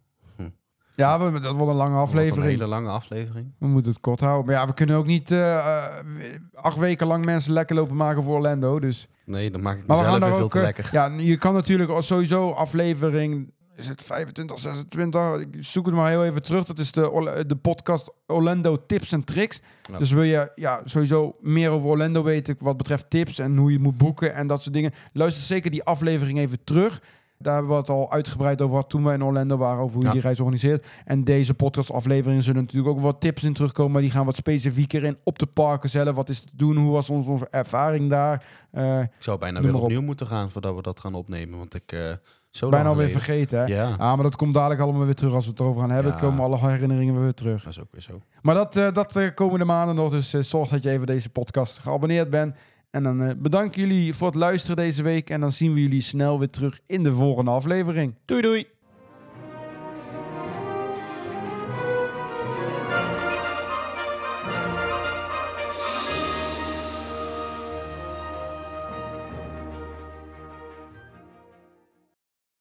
Ja, we, dat wordt een lange Wordt Een aflevering. hele lange aflevering. We moeten het kort houden. Maar ja, we kunnen ook niet eh, eh, acht weken lang mensen lekker lopen maken voor Orlando. Dus. Nee, dan maak ik Maar we mezelf gaan weer daar veel ook. te eh, lekker. Ja, je kan natuurlijk al sowieso aflevering is het 25, 26? Ik zoek het maar heel even terug. Dat is de, de podcast Orlando Tips en Tricks. Ja. Dus wil je ja, sowieso meer over Orlando weten wat betreft tips en hoe je moet boeken en dat soort dingen. Luister zeker die aflevering even terug. Daar hebben we het al uitgebreid over gehad toen wij in Orlando waren, over hoe je Ja. die reis organiseert. En deze podcastafleveringen zullen natuurlijk ook wat tips in terugkomen, maar die gaan wat specifieker in op de parken zelf. Wat is te doen? Hoe was onze, onze ervaring daar? Eh, Ik zou bijna weer op. opnieuw moeten gaan voordat we dat gaan opnemen. Want ik... eh zo bijna alweer geleden. vergeten, hè? Ja, Ah, maar dat komt dadelijk allemaal weer terug als we het erover gaan hebben. Ja. komen alle herinneringen weer terug. dat is ook weer zo. Maar dat, eh dat eh, komende maanden nog. Dus eh, zorg dat je even deze podcast geabonneerd bent. En dan bedanken jullie voor het luisteren deze week. En dan zien we jullie snel weer terug in de volgende aflevering. Doei doei!